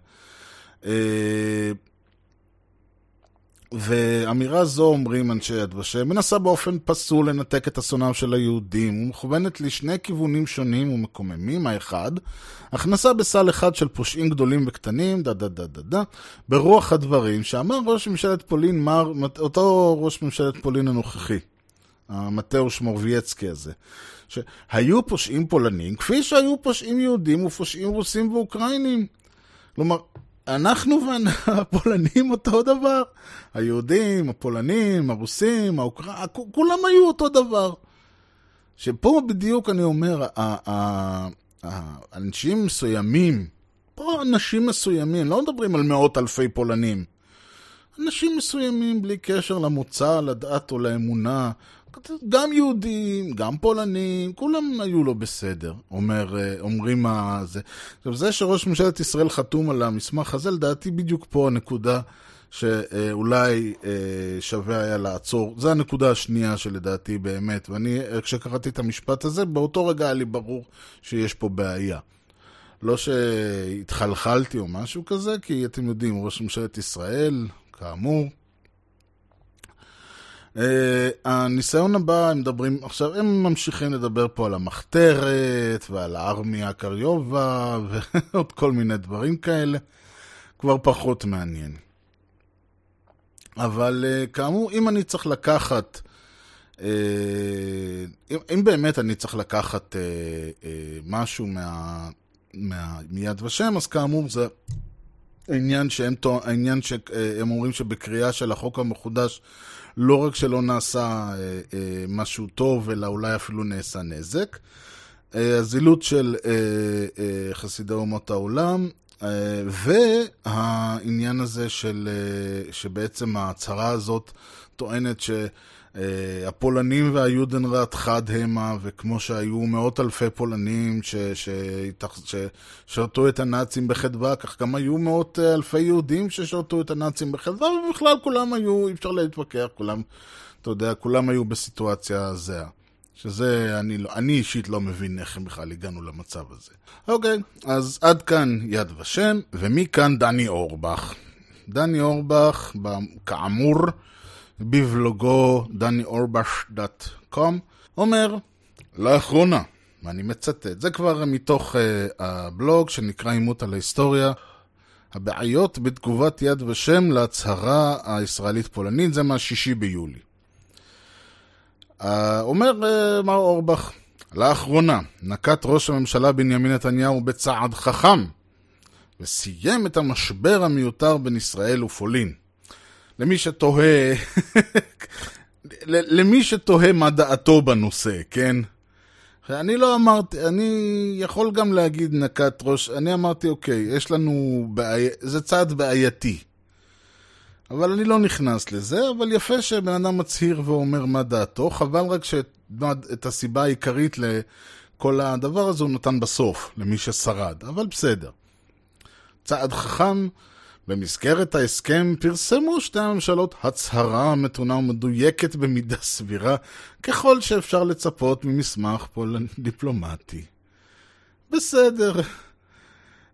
ואמירה זו, אומרים אנשי יד ושם, מנסה באופן פסול לנתק את אסונם של היהודים, ומכוונת לשני כיוונים שונים ומקוממים. האחד, הכנסה בסל אחד של פושעים גדולים וקטנים, דה דה דה דה דה, ברוח הדברים שאמר ראש ממשלת פולין, מר, אותו ראש ממשלת פולין הנוכחי, המתאוש מורבייצקי הזה. שהיו פושעים פולנים, כפי שהיו פושעים יהודים ופושעים רוסים ואוקראינים. כלומר, אנחנו והפולנים אותו דבר. היהודים, הפולנים, הרוסים, האוקראינים, כולם היו אותו דבר. שפה בדיוק אני אומר, אנשים מסוימים, פה אנשים מסוימים, לא מדברים על מאות אלפי פולנים. אנשים מסוימים בלי קשר למוצא, לדת או לאמונה, גם יהודים, גם פולנים, כולם היו לא בסדר, אומר, אה, אומרים מה זה. עכשיו, זה שראש ממשלת ישראל חתום על המסמך הזה, לדעתי בדיוק פה הנקודה שאולי אה, שווה היה לעצור. זו הנקודה השנייה שלדעתי באמת, ואני, כשקראתי את המשפט הזה, באותו רגע היה לי ברור שיש פה בעיה. לא שהתחלחלתי או משהו כזה, כי אתם יודעים, ראש ממשלת ישראל, כאמור. Uh, הניסיון הבא, הם מדברים, עכשיו הם ממשיכים לדבר פה על המחתרת ועל הארמיה קריובה ועוד כל מיני דברים כאלה, כבר פחות מעניין. אבל uh, כאמור, אם אני צריך לקחת, uh, אם, באמת אני צריך לקחת משהו מה, מה, מיד ושם, אז כאמור זה העניין שהם, העניין שהם אומרים שבקריאה של החוק המחודש לא רק שלא נעשה אה, אה, משהו טוב, אלא אולי אפילו נעשה נזק. אה, הזילות של חסידי אומות העולם, והעניין הזה של, שבעצם ההצהרה הזאת טוענת ש... Uh, הפולנים והיודנראט חד המה, וכמו שהיו מאות אלפי פולנים ששרתו את הנאצים בחדווה, כך גם היו מאות אלפי יהודים ששרתו את הנאצים בחדווה, ובכלל כולם היו, אי אפשר להתווכח, כולם, אתה יודע, כולם היו בסיטואציה זהה. שזה, אני, לא, אני אישית לא מבין איך בכלל הגענו למצב הזה. אוקיי, אז עד כאן יד ושם, ומכאן דני אורבך. דני אורבך, כאמור, בבלוגו דניאורבש.com, אומר, לאחרונה, ואני מצטט, זה כבר מתוך uh, הבלוג שנקרא עימות על ההיסטוריה, הבעיות בתגובת יד ושם להצהרה הישראלית-פולנית, זה מהשישי ביולי. Uh, אומר uh, מר אורבך, לאחרונה נקט ראש הממשלה בנימין נתניהו בצעד חכם וסיים את המשבר המיותר בין ישראל ופולין. למי שתוהה, למי שתוהה מה דעתו בנושא, כן? אני לא אמרתי, אני יכול גם להגיד נקת ראש, אני אמרתי, אוקיי, יש לנו בעיה, זה צעד בעייתי. אבל אני לא נכנס לזה, אבל יפה שבן אדם מצהיר ואומר מה דעתו, חבל רק שאת הסיבה העיקרית לכל הדבר הזה הוא נתן בסוף, למי ששרד, אבל בסדר. צעד חכם, במסגרת ההסכם פרסמו שתי הממשלות הצהרה מתונה ומדויקת במידה סבירה, ככל שאפשר לצפות ממסמך פולן דיפלומטי. בסדר.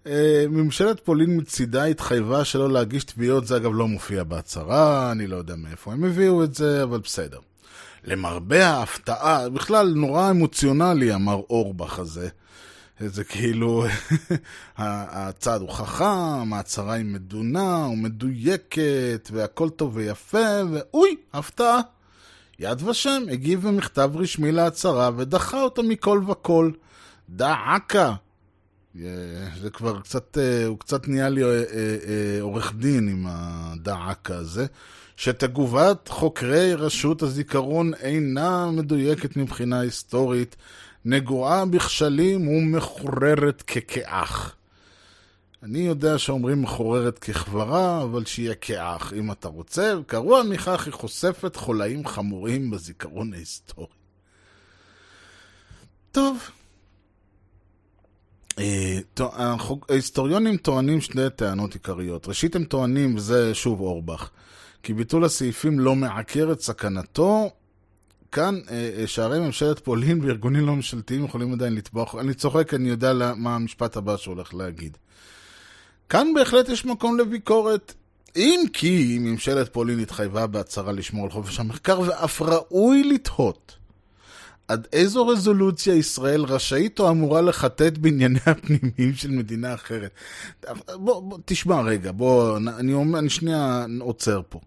אה, ממשלת פולין מצידה התחייבה שלא להגיש תביעות, זה אגב לא מופיע בהצהרה, אני לא יודע מאיפה הם הביאו את זה, אבל בסדר. למרבה ההפתעה, בכלל נורא אמוציונלי אמר אורבך הזה. זה כאילו, הצעד הוא חכם, ההצהרה היא מדונה ומדויקת, והכל טוב ויפה, ואוי, הפתעה. יד ושם הגיב במכתב רשמי להצהרה ודחה אותה מכל וכל. דעקה. זה כבר קצת, אה, הוא קצת נהיה לי אה, אה, עורך דין עם הדעקה הזה. שתגובת חוקרי רשות הזיכרון אינה מדויקת מבחינה היסטורית, נגועה בכשלים ומחוררת ככאח. אני יודע שאומרים מחוררת כחברה, אבל שיהיה כאח אם אתה רוצה, וגרוע מכך היא חושפת חולאים חמורים בזיכרון ההיסטורי. טוב. אה, ההיסטוריונים טוענים שני טענות עיקריות. ראשית הם טוענים, וזה שוב אורבך, כי ביטול הסעיפים לא מעקר את סכנתו, כאן אה, אה, שערי ממשלת פולין וארגונים לא ממשלתיים יכולים עדיין לטבוח. אני צוחק, אני יודע מה המשפט הבא שהולך להגיד. כאן בהחלט יש מקום לביקורת. אם כי ממשלת פולין התחייבה בהצהרה לשמור על חופש המחקר, ואף ראוי לתהות עד איזו רזולוציה ישראל רשאית או אמורה לחטט בענייניה הפנימיים של מדינה אחרת. בוא, בוא תשמע רגע, בוא, אני, אני שנייה עוצר פה.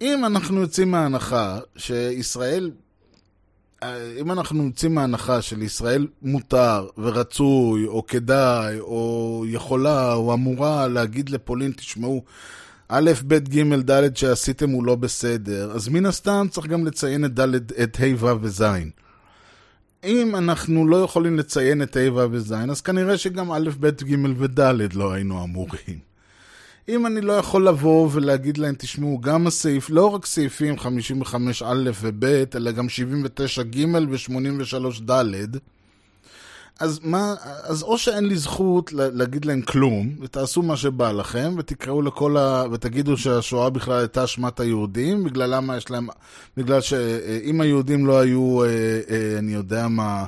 אם אנחנו יוצאים מההנחה שישראל, אם אנחנו יוצאים מההנחה שלישראל מותר ורצוי או כדאי או יכולה או אמורה להגיד לפולין, תשמעו, א', ב', ג', ד' שעשיתם הוא לא בסדר, אז מן הסתם צריך גם לציין את ד', את ה', ו' וז'. אם אנחנו לא יכולים לציין את ה', ו' וז', אז כנראה שגם א', ב', ג' וד' לא היינו אמורים. אם אני לא יכול לבוא ולהגיד להם, תשמעו, גם הסעיף, לא רק סעיפים 55א וב, אלא גם 79ג ו-83ד, אז מה, אז או שאין לי זכות להגיד להם כלום, ותעשו מה שבא לכם, ותקראו לכל ה... ותגידו שהשואה בכלל הייתה אשמת היהודים, בגלל למה יש להם... בגלל שאם היהודים לא היו, אה, אה, אני יודע מה...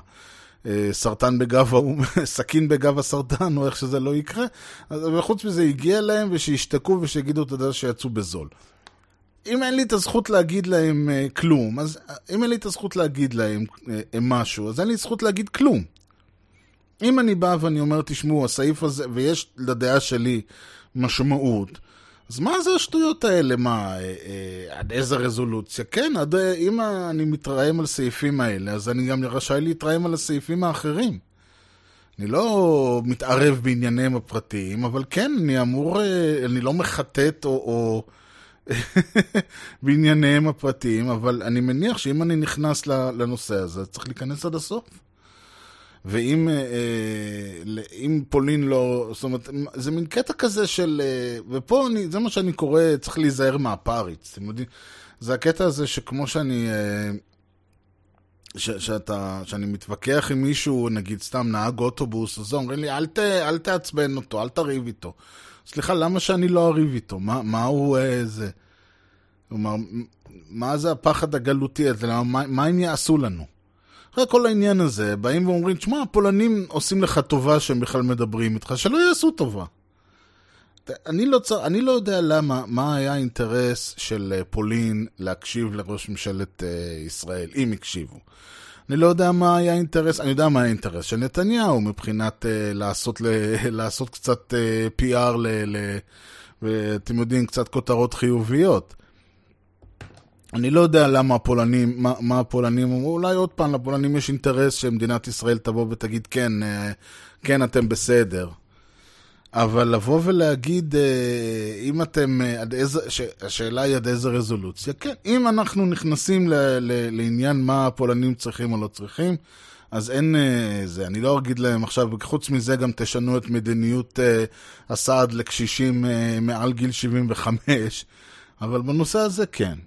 אה, סרטן בגב, ההוא- סכין בגב הסרטן, או איך שזה לא יקרה. וחוץ מזה, הגיע להם, ושישתקו ושיגידו תודה שיצאו בזול. אם אין לי את הזכות להגיד להם אה, כלום, אז אה, אם אין לי את הזכות להגיד להם משהו, אז אין לי זכות להגיד כלום. אם אני בא ואני אומר, תשמעו, הסעיף הזה, ויש לדעה שלי משמעות, אז מה זה השטויות האלה? מה, אה, אה, עד איזה רזולוציה? כן, עד, אה, אם אני מתרעם על סעיפים האלה, אז אני גם רשאי להתרעם על הסעיפים האחרים. אני לא מתערב בענייניהם הפרטיים, אבל כן, אני אמור, אני לא מחטט או... או בענייניהם הפרטיים, אבל אני מניח שאם אני נכנס לנושא הזה, צריך להיכנס עד הסוף. ואם אה, אה, אם פולין לא, זאת אומרת, זה מין קטע כזה של, אה, ופה אני, זה מה שאני קורא, צריך להיזהר מהפריץ, אתם יודעים? זה הקטע הזה שכמו שאני, ש, שאתה, שאני מתווכח עם מישהו, נגיד סתם נהג אוטובוס, אז אומרים לי, אל, ת, אל תעצבן אותו, אל תריב איתו. סליחה, למה שאני לא אריב איתו? מה, מה הוא אה, זה? כלומר, מה זה הפחד הגלותי הזה? מה, מה הם יעשו לנו? אחרי כל העניין הזה, באים ואומרים, תשמע, הפולנים עושים לך טובה שהם בכלל מדברים איתך, שלא יעשו טובה. אני לא, צר... אני לא יודע למה, מה היה האינטרס של אה, פולין להקשיב לראש ממשלת uh, ישראל, אם הקשיבו. אני לא יודע מה היה האינטרס, אני יודע מה היה האינטרס של נתניהו מבחינת uh, לעשות, ל... לעשות קצת uh, PR, ל... ל... ואתם יודעים, קצת כותרות חיוביות. אני לא יודע למה הפולנים, מה, מה הפולנים אמרו, אולי עוד פעם, לפולנים יש אינטרס שמדינת ישראל תבוא ותגיד, כן, אה, כן, אתם בסדר. אבל לבוא ולהגיד, אה, אם אתם, אה, עד איזה, השאלה היא עד איזה רזולוציה, כן, אם אנחנו נכנסים ל, ל, לעניין מה הפולנים צריכים או לא צריכים, אז אין זה, אני לא אגיד להם עכשיו, חוץ מזה גם תשנו את מדיניות הסעד לקשישים מעל גיל 75, אבל בנושא הזה כן.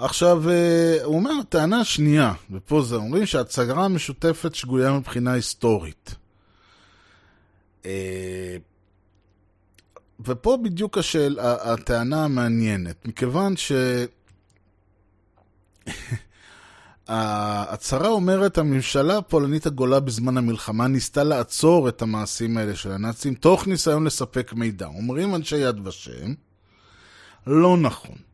עכשיו, אה, הוא אומר, טענה שנייה, ופה זה אומרים שההצגה המשותפת שגויה מבחינה היסטורית. אה, ופה בדיוק השאל, הטענה המעניינת, מכיוון ש... ההצהרה אומרת, הממשלה הפולנית הגולה בזמן המלחמה ניסתה לעצור את המעשים האלה של הנאצים, תוך ניסיון לספק מידע. אומרים אנשי יד ושם, לא נכון.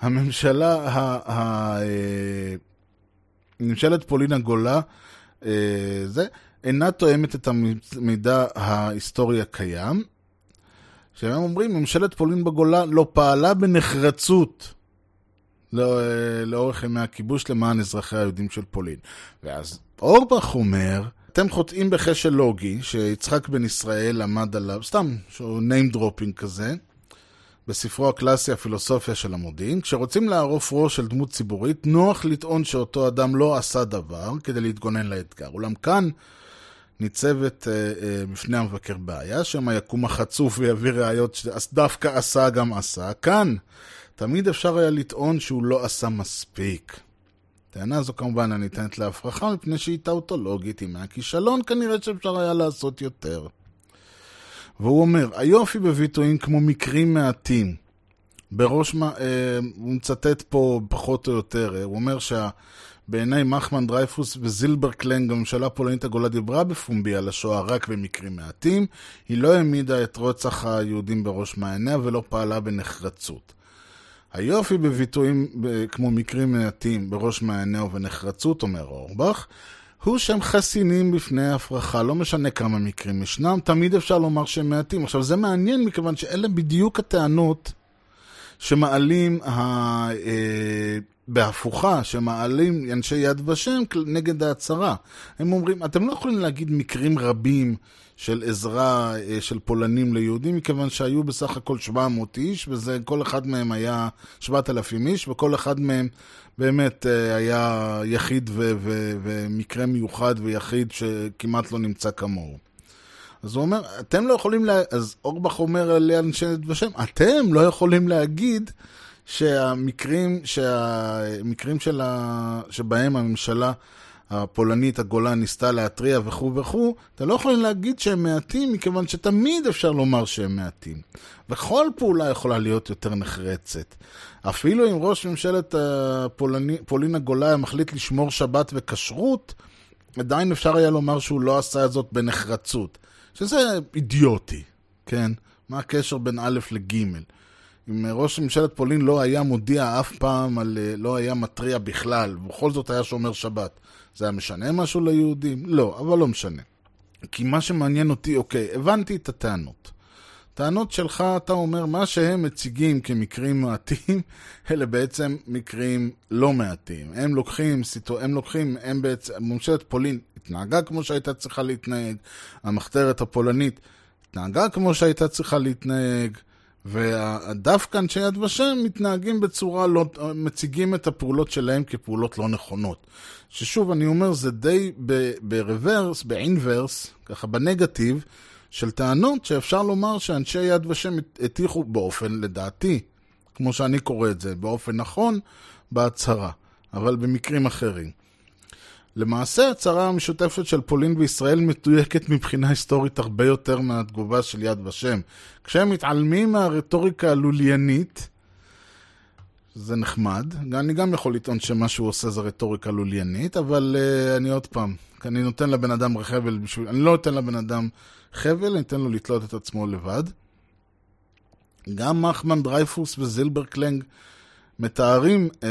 הממשלה, ה, ה, אה, ממשלת פולין הגולה, אה, זה, אינה תואמת את המידע ההיסטורי הקיים. שהם אומרים, ממשלת פולין בגולה לא פעלה בנחרצות לא, אה, לאורך ימי הכיבוש למען אזרחי היהודים של פולין. ואז אורבך אומר, אתם חוטאים בכשל לוגי, שיצחק בן ישראל עמד עליו, סתם, שהוא name dropping כזה, בספרו הקלאסי הפילוסופיה של המודיעין, כשרוצים לערוף ראש של דמות ציבורית, נוח לטעון שאותו אדם לא עשה דבר כדי להתגונן לאתגר. אולם כאן ניצבת אה, אה, בפני המבקר בעיה, שמא יקום החצוף ויביא ראיות שדווקא עשה גם עשה. כאן תמיד אפשר היה לטעון שהוא לא עשה מספיק. הטענה הזו כמובן לא ניתנת להפרכה מפני שהיא טאוטולוגית, אם היה כישלון כנראה שאפשר היה לעשות יותר. והוא אומר, היופי בביטויים כמו מקרים מעטים. בראש, אה, הוא מצטט פה פחות או יותר, אה, הוא אומר שבעיני נחמן דרייפוס וזילברקלנג, הממשלה הפולנית הגולה דיברה בפומבי על השואה רק במקרים מעטים, היא לא העמידה את רצח היהודים בראש מעייניה ולא פעלה בנחרצות. היופי בביטויים ב- כמו מקרים מעטים בראש מעייניה ובנחרצות, אומר אורבך, הוא שהם חסינים בפני הפרחה, לא משנה כמה מקרים ישנם, תמיד אפשר לומר שהם מעטים. עכשיו, זה מעניין מכיוון שאלה בדיוק הטענות שמעלים ה... אה, בהפוכה, שמעלים אנשי יד ושם נגד ההצהרה. הם אומרים, אתם לא יכולים להגיד מקרים רבים של עזרה אה, של פולנים ליהודים, מכיוון שהיו בסך הכל 700 איש, וזה, כל אחד מהם היה 7,000 איש, וכל אחד מהם באמת אה, היה יחיד ו- ו- ומקרה מיוחד ויחיד שכמעט לא נמצא כמוהו. אז הוא אומר, אתם לא יכולים, לה... אז אורבך אומר לאנשי יד ושם, אתם לא יכולים להגיד שהמקרים, שהמקרים של ה... שבהם הממשלה הפולנית הגולה ניסתה להתריע וכו' וכו', אתה לא יכול להגיד שהם מעטים, מכיוון שתמיד אפשר לומר שהם מעטים. וכל פעולה יכולה להיות יותר נחרצת. אפילו אם ראש ממשלת הפולני, פולין הגולה היה מחליט לשמור שבת וכשרות, עדיין אפשר היה לומר שהוא לא עשה זאת בנחרצות. שזה אידיוטי, כן? מה הקשר בין א' לג'? אם ראש ממשלת פולין לא היה מודיע אף פעם, על, לא היה מתריע בכלל, ובכל זאת היה שומר שבת, זה היה משנה משהו ליהודים? לא, אבל לא משנה. כי מה שמעניין אותי, אוקיי, הבנתי את הטענות. טענות שלך, אתה אומר, מה שהם מציגים כמקרים מעטים, אלה בעצם מקרים לא מעטים. הם לוקחים, הם לוקחים, הם בעצם, ממשלת פולין התנהגה כמו שהייתה צריכה להתנהג, המחתרת הפולנית התנהגה כמו שהייתה צריכה להתנהג, ודווקא אנשי יד ושם מתנהגים בצורה לא, מציגים את הפעולות שלהם כפעולות לא נכונות. ששוב, אני אומר, זה די ברוורס, באינברס, ככה בנגטיב, של טענות שאפשר לומר שאנשי יד ושם הטיחו באופן, לדעתי, כמו שאני קורא את זה, באופן נכון, בהצהרה, אבל במקרים אחרים. למעשה, ההצהרה המשותפת של פולין וישראל מתויקת מבחינה היסטורית הרבה יותר מהתגובה של יד ושם. כשהם מתעלמים מהרטוריקה הלוליינית, זה נחמד. אני גם יכול לטעון שמה שהוא עושה זה רטוריקה לוליינית, אבל אה, אני עוד פעם, אני נותן לבן אדם חבל בשביל... אני לא אתן לבן אדם חבל, אני אתן לו לתלות את עצמו לבד. גם נחמן דרייפוס וזילברקלנג מתארים אה,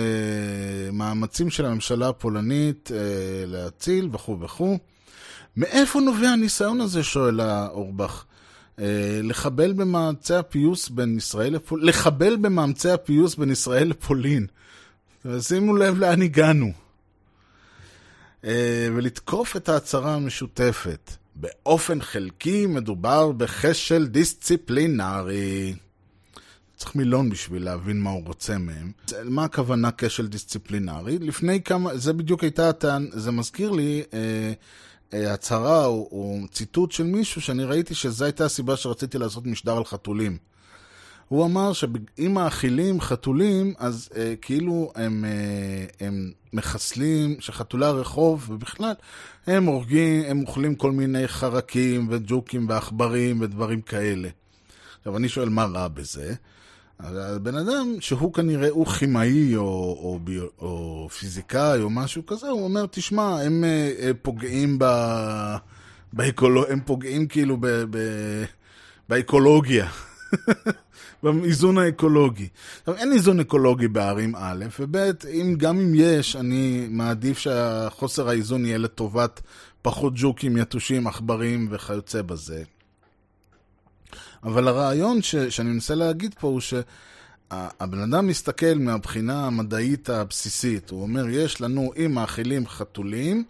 מאמצים של הממשלה הפולנית אה, להציל וכו' וכו'. מאיפה נובע הניסיון הזה, שואל האורבך? אה, לחבל במאמצי הפיוס בין ישראל לפולין, לחבל במאמצי הפיוס בין ישראל לפולין. שימו לב לאן הגענו. אה, ולתקוף את ההצהרה המשותפת. באופן חלקי מדובר בכשל דיסציפלינרי. צריך מילון בשביל להבין מה הוא רוצה מהם. מה הכוונה כשל דיסציפלינרי? לפני כמה, זה בדיוק הייתה זה מזכיר לי אה, אה, הצהרה או, או ציטוט של מישהו שאני ראיתי שזו הייתה הסיבה שרציתי לעשות משדר על חתולים. הוא אמר שאם מאכילים חתולים, אז אה, כאילו הם, אה, הם מחסלים, שחתולי הרחוב, ובכלל, הם הורגים, הם אוכלים כל מיני חרקים וג'וקים ועכברים ודברים כאלה. עכשיו, אני שואל, מה רע בזה? הבן אדם שהוא כנראה, הוא כימאי או, או, או, או פיזיקאי או משהו כזה, הוא אומר, תשמע, הם אה, פוגעים ב... באקולוג... הם פוגעים כאילו ב... ב... באקולוגיה. באיזון האקולוגי. עכשיו, אין איזון אקולוגי בערים א', וב', אם, גם אם יש, אני מעדיף שהחוסר האיזון יהיה לטובת פחות ג'וקים, יתושים, עכברים וכיוצא בזה. אבל הרעיון ש, שאני מנסה להגיד פה הוא שהבן אדם מסתכל מהבחינה המדעית הבסיסית. הוא אומר, יש לנו, אם מאכילים חתולים,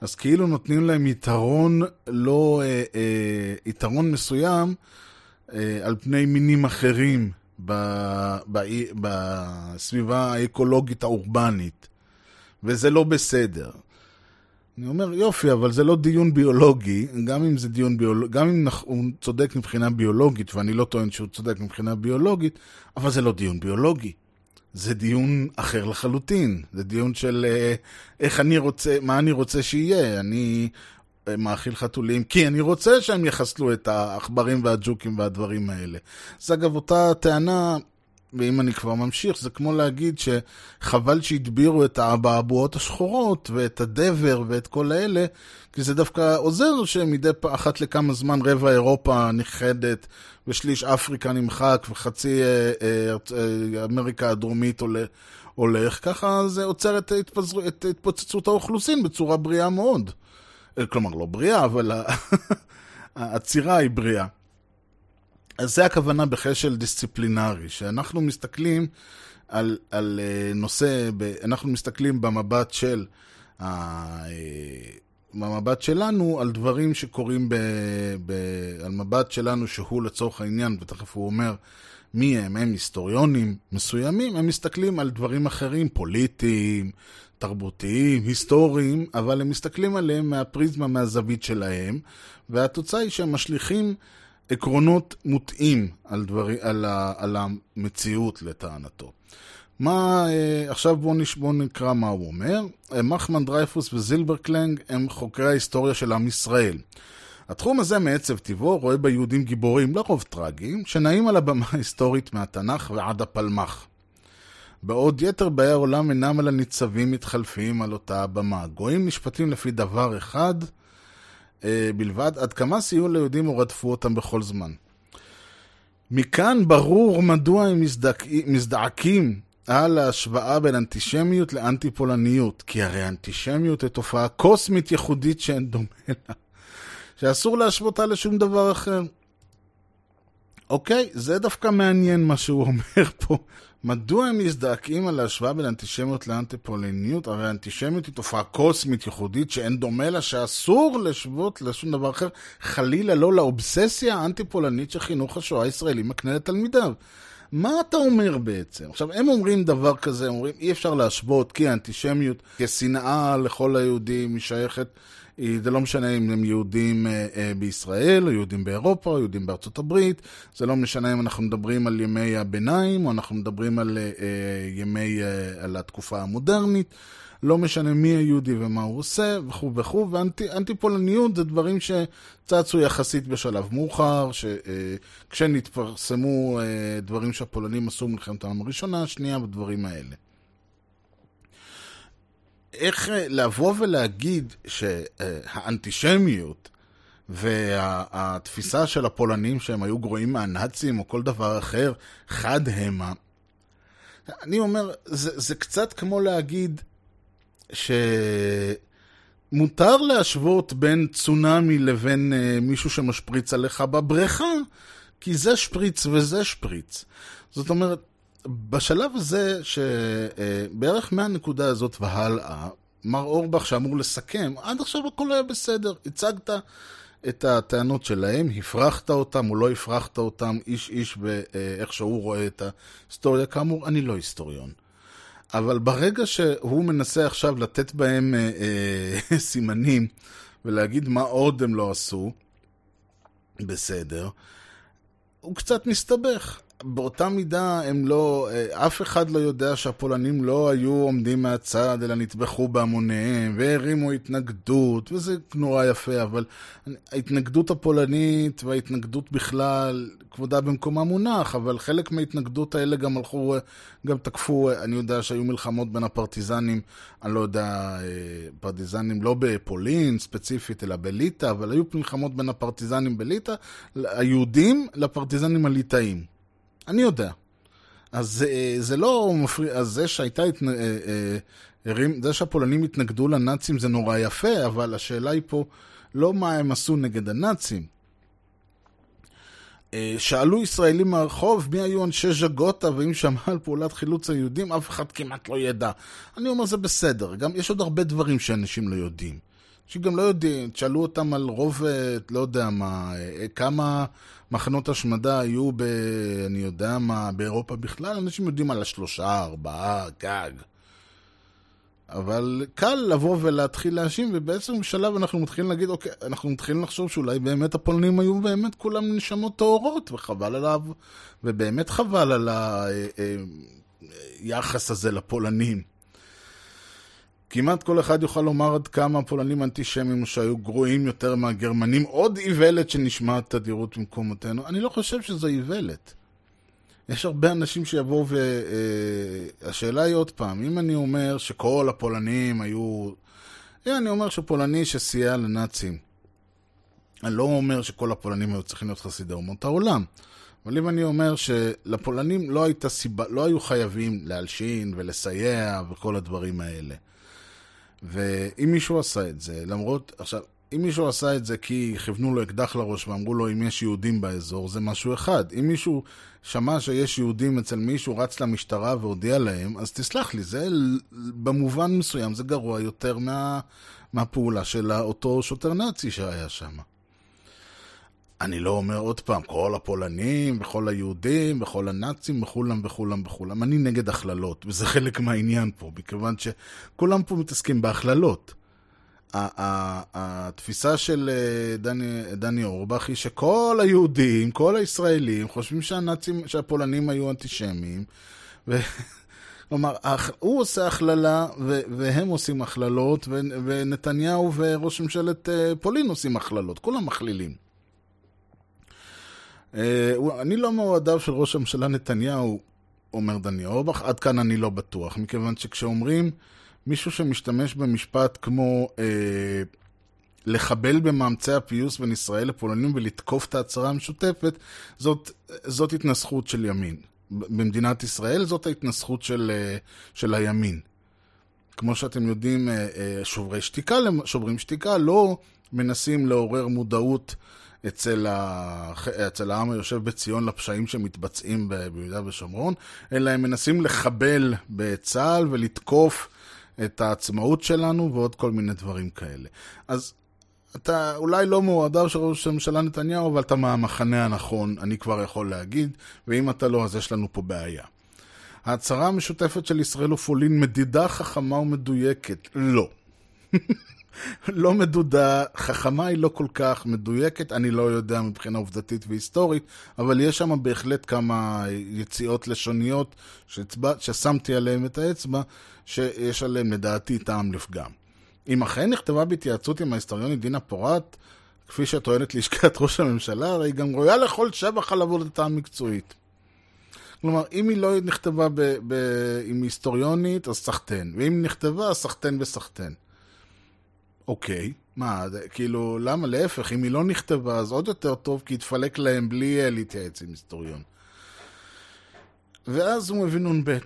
אז כאילו נותנים להם יתרון לא, אה, אה, יתרון מסוים אה, על פני מינים אחרים ב, ב, בסביבה האקולוגית האורבנית. וזה לא בסדר. אני אומר, יופי, אבל זה לא דיון ביולוגי, גם אם זה דיון ביולוגי, גם אם הוא צודק מבחינה ביולוגית, ואני לא טוען שהוא צודק מבחינה ביולוגית, אבל זה לא דיון ביולוגי. זה דיון אחר לחלוטין. זה דיון של אה, איך אני רוצה, מה אני רוצה שיהיה. אני אה, מאכיל חתולים, כי אני רוצה שהם יחסלו את העכברים והג'וקים והדברים האלה. זה אגב אותה טענה ואם אני כבר ממשיך, זה כמו להגיד שחבל שהדבירו את האבעבועות השחורות ואת הדבר ואת כל האלה, כי זה דווקא עוזר שמדי אחת לכמה זמן רבע אירופה נכחדת ושליש אפריקה נמחק וחצי אה, אה, אה, אמריקה הדרומית עולה, הולך, ככה זה עוצר את, התפזר, את התפוצצות האוכלוסין בצורה בריאה מאוד. אה, כלומר, לא בריאה, אבל העצירה היא בריאה. אז זה הכוונה בכשל דיסציפלינרי, שאנחנו מסתכלים על, על uh, נושא, ב, אנחנו מסתכלים במבט של, uh, במבט שלנו על דברים שקורים, ב, ב, על מבט שלנו שהוא לצורך העניין, ותכף הוא אומר מי הם, הם היסטוריונים מסוימים, הם מסתכלים על דברים אחרים, פוליטיים, תרבותיים, היסטוריים, אבל הם מסתכלים עליהם מהפריזמה, מהזווית שלהם, והתוצאה היא שהם משליכים עקרונות מוטעים על, דברי, על, ה, על המציאות לטענתו. מה, אה, עכשיו בואו. בוא נקרא מה הוא אומר. אה, נחמן דרייפוס וזילברקלנג הם חוקרי ההיסטוריה של עם ישראל. התחום הזה מעצב טבעו רואה ביהודים גיבורים, לרוב טרגיים, שנעים על הבמה ההיסטורית מהתנ"ך ועד הפלמ"ח. בעוד יתר באי העולם אינם אלא ניצבים מתחלפים על אותה הבמה. גויים נשפטים לפי דבר אחד בלבד, עד כמה סייעו ליהודים או רדפו אותם בכל זמן. מכאן ברור מדוע הם מזדק... מזדעקים על ההשוואה בין אנטישמיות לאנטי-פולניות, כי הרי אנטישמיות היא תופעה קוסמית ייחודית שאין דומה לה, שאסור להשוותה לשום דבר אחר. אוקיי, זה דווקא מעניין מה שהוא אומר פה. מדוע הם מזדעקים על ההשוואה בין אנטישמיות לאנטי-פולניות? הרי אנטישמיות היא תופעה קוסמית ייחודית שאין דומה לה, שאסור לשוות לשום דבר אחר, חלילה לא לאובססיה האנטי-פולנית שחינוך השואה הישראלי מקנה לתלמידיו. מה אתה אומר בעצם? עכשיו, הם אומרים דבר כזה, הם אומרים, אי אפשר להשוות כי האנטישמיות, כשנאה לכל היהודים, היא שייכת, זה לא משנה אם הם יהודים אה, אה, בישראל, או יהודים באירופה, או יהודים בארצות הברית, זה לא משנה אם אנחנו מדברים על ימי הביניים, או אנחנו מדברים על אה, ימי, על התקופה המודרנית. לא משנה מי היהודי ומה הוא עושה, וכו' וכו', ואנטי-פולניות זה דברים שצצו יחסית בשלב מאוחר, כשנתפרסמו דברים שהפולנים עשו במלחמת העולם הראשונה, השנייה, ודברים האלה. איך לבוא ולהגיד שהאנטישמיות והתפיסה של הפולנים שהם היו גרועים מהנאצים או כל דבר אחר, חד המה. אני אומר, זה, זה קצת כמו להגיד שמותר להשוות בין צונאמי לבין uh, מישהו שמשפריץ עליך בבריכה, כי זה שפריץ וזה שפריץ. זאת אומרת, בשלב הזה, שבערך מהנקודה הזאת והלאה, מר אורבך שאמור לסכם, עד עכשיו הכל היה בסדר. הצגת את הטענות שלהם, הפרחת אותם או לא הפרחת אותם, איש איש באיך שהוא רואה את ההיסטוריה. כאמור, אני לא היסטוריון. אבל ברגע שהוא מנסה עכשיו לתת בהם אה, אה, סימנים ולהגיד מה עוד הם לא עשו, בסדר, הוא קצת מסתבך. באותה מידה הם לא, אה, אף אחד לא יודע שהפולנים לא היו עומדים מהצד, אלא נטבחו בהמוניהם, והרימו התנגדות, וזה נורא יפה, אבל ההתנגדות הפולנית וההתנגדות בכלל, כבודה במקומה מונח, אבל חלק מההתנגדות האלה גם הלכו, גם תקפו, אני יודע שהיו מלחמות בין הפרטיזנים, אני לא יודע, אה, פרטיזנים לא בפולין ספציפית, אלא בליטא, אבל היו מלחמות בין הפרטיזנים בליטא, היהודים לפרטיזנים הליטאים. אני יודע. אז אה, זה לא מפריע, אז זה שהייתה, אה, אה, זה שהפולנים התנגדו לנאצים זה נורא יפה, אבל השאלה היא פה לא מה הם עשו נגד הנאצים. שאלו ישראלים מהרחוב מי היו אנשי ז'גוטה ואם שמע על פעולת חילוץ היהודים, אף אחד כמעט לא ידע. אני אומר זה בסדר, גם יש עוד הרבה דברים שאנשים לא יודעים. שגם לא יודעים, תשאלו אותם על רוב, לא יודע מה, כמה מחנות השמדה היו ב... אני יודע מה, באירופה בכלל, אנשים יודעים על השלושה, ארבעה, גג. אבל קל לבוא ולהתחיל להאשים, ובעצם בשלב אנחנו מתחילים להגיד, אוקיי, אנחנו מתחילים לחשוב שאולי באמת הפולנים היו באמת כולם נשמות טהורות, וחבל עליו, ובאמת חבל על היחס הזה לפולנים. כמעט כל אחד יוכל לומר עד כמה הפולנים האנטישמים שהיו גרועים יותר מהגרמנים, עוד איוולת שנשמעת תדירות במקומותינו. אני לא חושב שזו איוולת. יש הרבה אנשים שיבואו ו... אה, השאלה היא עוד פעם, אם אני אומר שכל הפולנים היו... אני אומר שפולני שסייע לנאצים. אני לא אומר שכל הפולנים היו צריכים להיות חסידי אומות העולם. אבל אם אני אומר שלפולנים לא הייתה סיבה, לא היו חייבים להלשין ולסייע וכל הדברים האלה. ואם מישהו עשה את זה, למרות, עכשיו, אם מישהו עשה את זה כי כיוונו לו אקדח לראש ואמרו לו אם יש יהודים באזור, זה משהו אחד. אם מישהו שמע שיש יהודים אצל מישהו, רץ למשטרה והודיע להם, אז תסלח לי, זה במובן מסוים זה גרוע יותר מה, מהפעולה של אותו שוטר נאצי שהיה שם. אני לא אומר עוד פעם, כל הפולנים, וכל היהודים, וכל הנאצים, וכולם וכולם וכולם. אני נגד הכללות, וזה חלק מהעניין פה, מכיוון שכולם פה מתעסקים בהכללות. התפיסה של אה, דני, דני אורבך היא שכל היהודים, כל הישראלים, חושבים שהנאצים, שהפולנים היו אנטישמים, ו... כלומר, הוא עושה הכללה, והם עושים הכללות, ונתניהו וראש ממשלת אה, פולין עושים הכללות, כולם מכלילים. אה, אני לא מאוהדיו של ראש הממשלה נתניהו, אומר דני אורבך, עד כאן אני לא בטוח, מכיוון שכשאומרים מישהו שמשתמש במשפט כמו אה, לחבל במאמצי הפיוס בין ישראל לפולנים ולתקוף את ההצהרה המשותפת, זאת, זאת התנסחות של ימין. במדינת ישראל זאת ההתנסחות של, אה, של הימין. כמו שאתם יודעים, אה, שוברי שתיקה, שוברים שתיקה לא מנסים לעורר מודעות אצל, ה... אצל העם היושב בציון לפשעים שמתבצעים ביהודה ושומרון, אלא הם מנסים לחבל בצה"ל ולתקוף את העצמאות שלנו ועוד כל מיני דברים כאלה. אז אתה אולי לא מאוהדיו של ראש הממשלה נתניהו, אבל אתה מהמחנה הנכון, אני כבר יכול להגיד, ואם אתה לא, אז יש לנו פה בעיה. ההצהרה המשותפת של ישראל ופולין מדידה חכמה ומדויקת. לא. לא מדודה, חכמה היא לא כל כך מדויקת, אני לא יודע מבחינה עובדתית והיסטורית, אבל יש שם בהחלט כמה יציאות לשוניות שהצבע, ששמתי עליהן את האצבע, שיש עליהן לדעתי טעם לפגם. אם אכן נכתבה בהתייעצות עם ההיסטוריונית דינה פורת, כפי שטוענת לשכת ראש הממשלה, הרי היא גם ראויה לכל שבח על עבודתה המקצועית. כלומר, אם היא לא נכתבה ב- ב- עם היסטוריונית, אז סחטיין. ואם נכתבה, סחטיין בסחטיין. אוקיי, מה, כאילו, למה? להפך, אם היא לא נכתבה, אז עוד יותר טוב, כי יתפלק להם בלי אה, להתייעץ עם היסטוריון. ואז הוא מבין נ"ב.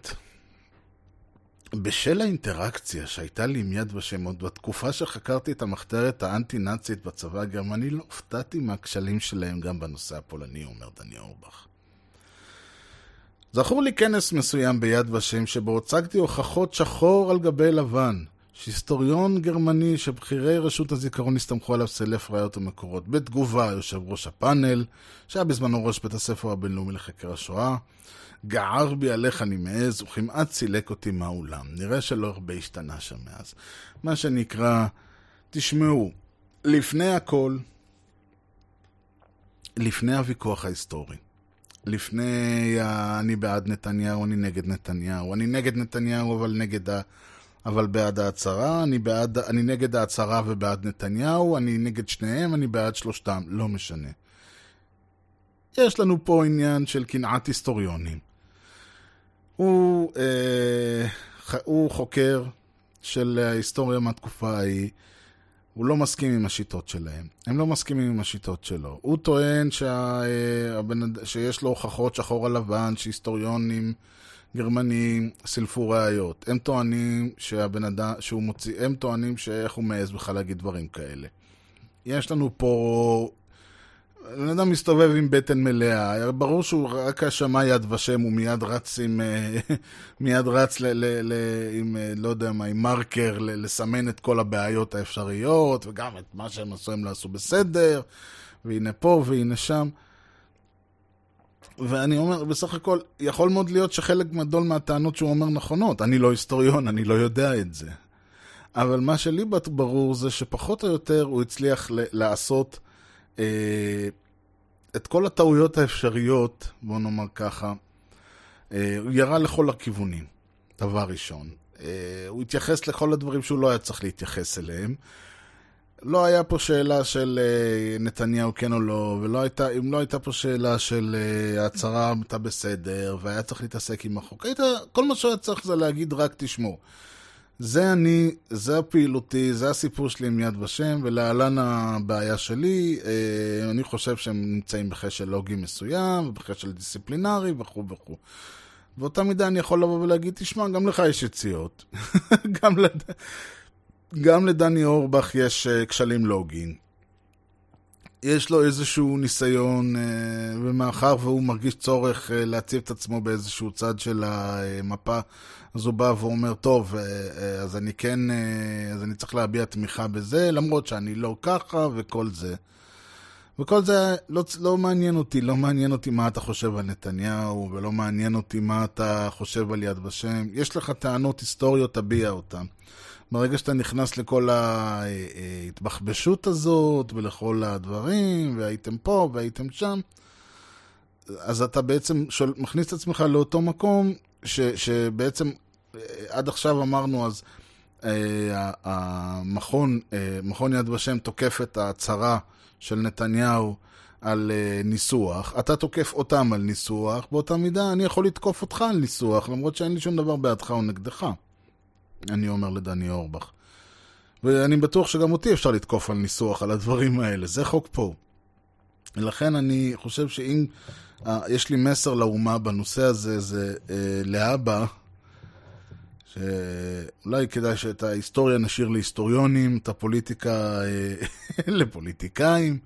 בשל האינטראקציה שהייתה לי עם יד ושם עוד בתקופה שחקרתי את המחתרת האנטי-נאצית בצבא הגרמני, לא הופתעתי מהכשלים שלהם גם בנושא הפולני, אומר דני אורבך. זכור לי כנס מסוים ביד ושם שבו הצגתי הוכחות שחור על גבי לבן שהיסטוריון גרמני שבכירי רשות הזיכרון הסתמכו עליו סלף ראיות ומקורות. בתגובה, יושב ראש הפאנל, שהיה בזמנו ראש בית הספר הבינלאומי לחקר השואה, גער בי על איך אני מעז, וכמעט סילק אותי מהאולם. נראה שלא הרבה השתנה שם מאז. מה שנקרא, תשמעו, לפני הכל, לפני הוויכוח ההיסטורי, לפני ה... אני בעד נתניהו, אני נגד נתניהו, אני נגד נתניהו אבל נגד ה... אבל בעד ההצהרה, אני, בעד, אני נגד ההצהרה ובעד נתניהו, אני נגד שניהם, אני בעד שלושתם, לא משנה. יש לנו פה עניין של קנאת היסטוריונים. הוא, אה, הוא חוקר של ההיסטוריה מהתקופה ההיא, הוא לא מסכים עם השיטות שלהם. הם לא מסכימים עם השיטות שלו. הוא טוען שה, אה, שיש לו הוכחות שחור על לבן, שהיסטוריונים גרמנים סילפו ראיות. הם טוענים שהבן אדם, שהוא מוציא, הם טוענים שאיך הוא מעז בכלל להגיד דברים כאלה. יש לנו פה... בן אדם מסתובב עם בטן מלאה, ברור שהוא רק שמע יד ושם, הוא מיד רץ עם... אה, מיד רץ ל, ל, ל, עם, אה, לא יודע מה, עם מרקר, ל, לסמן את כל הבעיות האפשריות, וגם את מה שהם עשו הם לא עשו בסדר, והנה פה והנה שם. ואני אומר, בסך הכל, יכול מאוד להיות שחלק גדול מהטענות שהוא אומר נכונות. אני לא היסטוריון, אני לא יודע את זה. אבל מה שלי ברור זה שפחות או יותר הוא הצליח לעשות אה, את כל הטעויות האפשריות, בוא נאמר ככה, אה, הוא ירה לכל הכיוונים, דבר ראשון. אה, הוא התייחס לכל הדברים שהוא לא היה צריך להתייחס אליהם. לא היה פה שאלה של אה, נתניהו כן או לא, ולא הייתה, אם לא הייתה פה שאלה של אה, ההצהרה הייתה בסדר, והיה צריך להתעסק עם החוק. היית, כל מה שהיה צריך זה להגיד רק תשמעו. זה אני, זה הפעילותי, זה הסיפור שלי עם יד ושם, ולהלן הבעיה שלי, אה, אני חושב שהם נמצאים בחשל לוגי מסוים, ובחשל דיסציפלינרי וכו' וכו'. באותה מידה אני יכול לבוא ולהגיד, תשמע, גם לך יש יציאות. גם, לד... גם לדני אורבך יש uh, כשלים לוגיים. יש לו איזשהו ניסיון, uh, ומאחר והוא מרגיש צורך uh, להציב את עצמו באיזשהו צד של המפה, אז הוא בא ואומר, טוב, אז אני כן, אז אני צריך להביע תמיכה בזה, למרות שאני לא ככה וכל זה. וכל זה לא, לא מעניין אותי, לא מעניין אותי מה אתה חושב על נתניהו, ולא מעניין אותי מה אתה חושב על יד ושם. יש לך טענות היסטוריות, תביע אותן. ברגע שאתה נכנס לכל ההתבחבשות הזאת, ולכל הדברים, והייתם פה והייתם שם, אז אתה בעצם שול, מכניס את עצמך לאותו מקום, ש, שבעצם עד עכשיו אמרנו, אז אה, המכון, אה, מכון יד ושם תוקף את ההצהרה של נתניהו על אה, ניסוח, אתה תוקף אותם על ניסוח, באותה מידה אני יכול לתקוף אותך על ניסוח, למרות שאין לי שום דבר בעדך או נגדך. אני אומר לדני אורבך. ואני בטוח שגם אותי אפשר לתקוף על ניסוח, על הדברים האלה. זה חוק פה. ולכן אני חושב שאם uh, יש לי מסר לאומה בנושא הזה, זה uh, להבא, שאולי כדאי שאת ההיסטוריה נשאיר להיסטוריונים, את הפוליטיקה uh, לפוליטיקאים.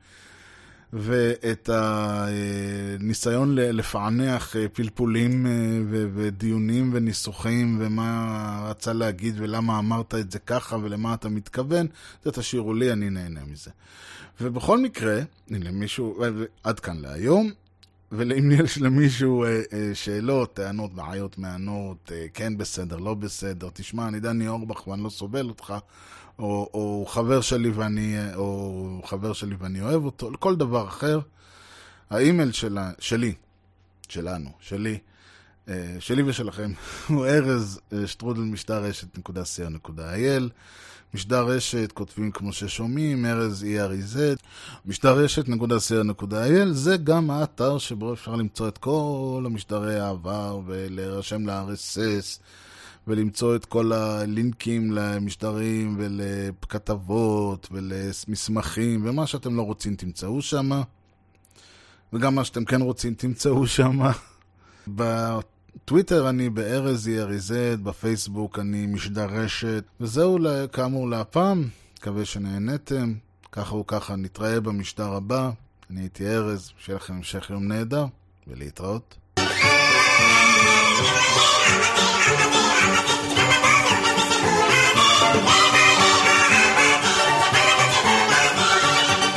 ואת הניסיון לפענח פלפולים ודיונים וניסוחים ומה רצה להגיד ולמה אמרת את זה ככה ולמה אתה מתכוון, זה תשאירו לי, אני נהנה מזה. ובכל מקרה, למישהו, עד כאן להיום, ואם יש למישהו שאלות, טענות, בעיות, מענות, כן בסדר, לא בסדר, תשמע, אני דני אורבך ואני לא סובל אותך, או, או חבר שלי ואני, או חבר שלי ואני אוהב אותו, כל דבר אחר. האימייל שלה, שלי, שלנו, שלי, שלי ושלכם, הוא ארז שטרודל משדר רשת נקודה סייר נקודה אייל. משדר רשת, כותבים כמו ששומעים, ארז ERZ, משדר רשת נקודה סייר נקודה אייל, זה גם האתר שבו אפשר למצוא את כל המשדרי העבר ולהירשם ל-RSS. ולמצוא את כל הלינקים למשדרים ולכתבות ולמסמכים ומה שאתם לא רוצים תמצאו שם וגם מה שאתם כן רוצים תמצאו שם בטוויטר אני בארז ERZ, בפייסבוק אני משדרשת. וזהו כאמור להפעם, מקווה שנהנתם. ככה וככה נתראה במשדר הבא. אני הייתי ארז, שיהיה לכם המשך יום נהדר ולהתראות. Thank you. Honorable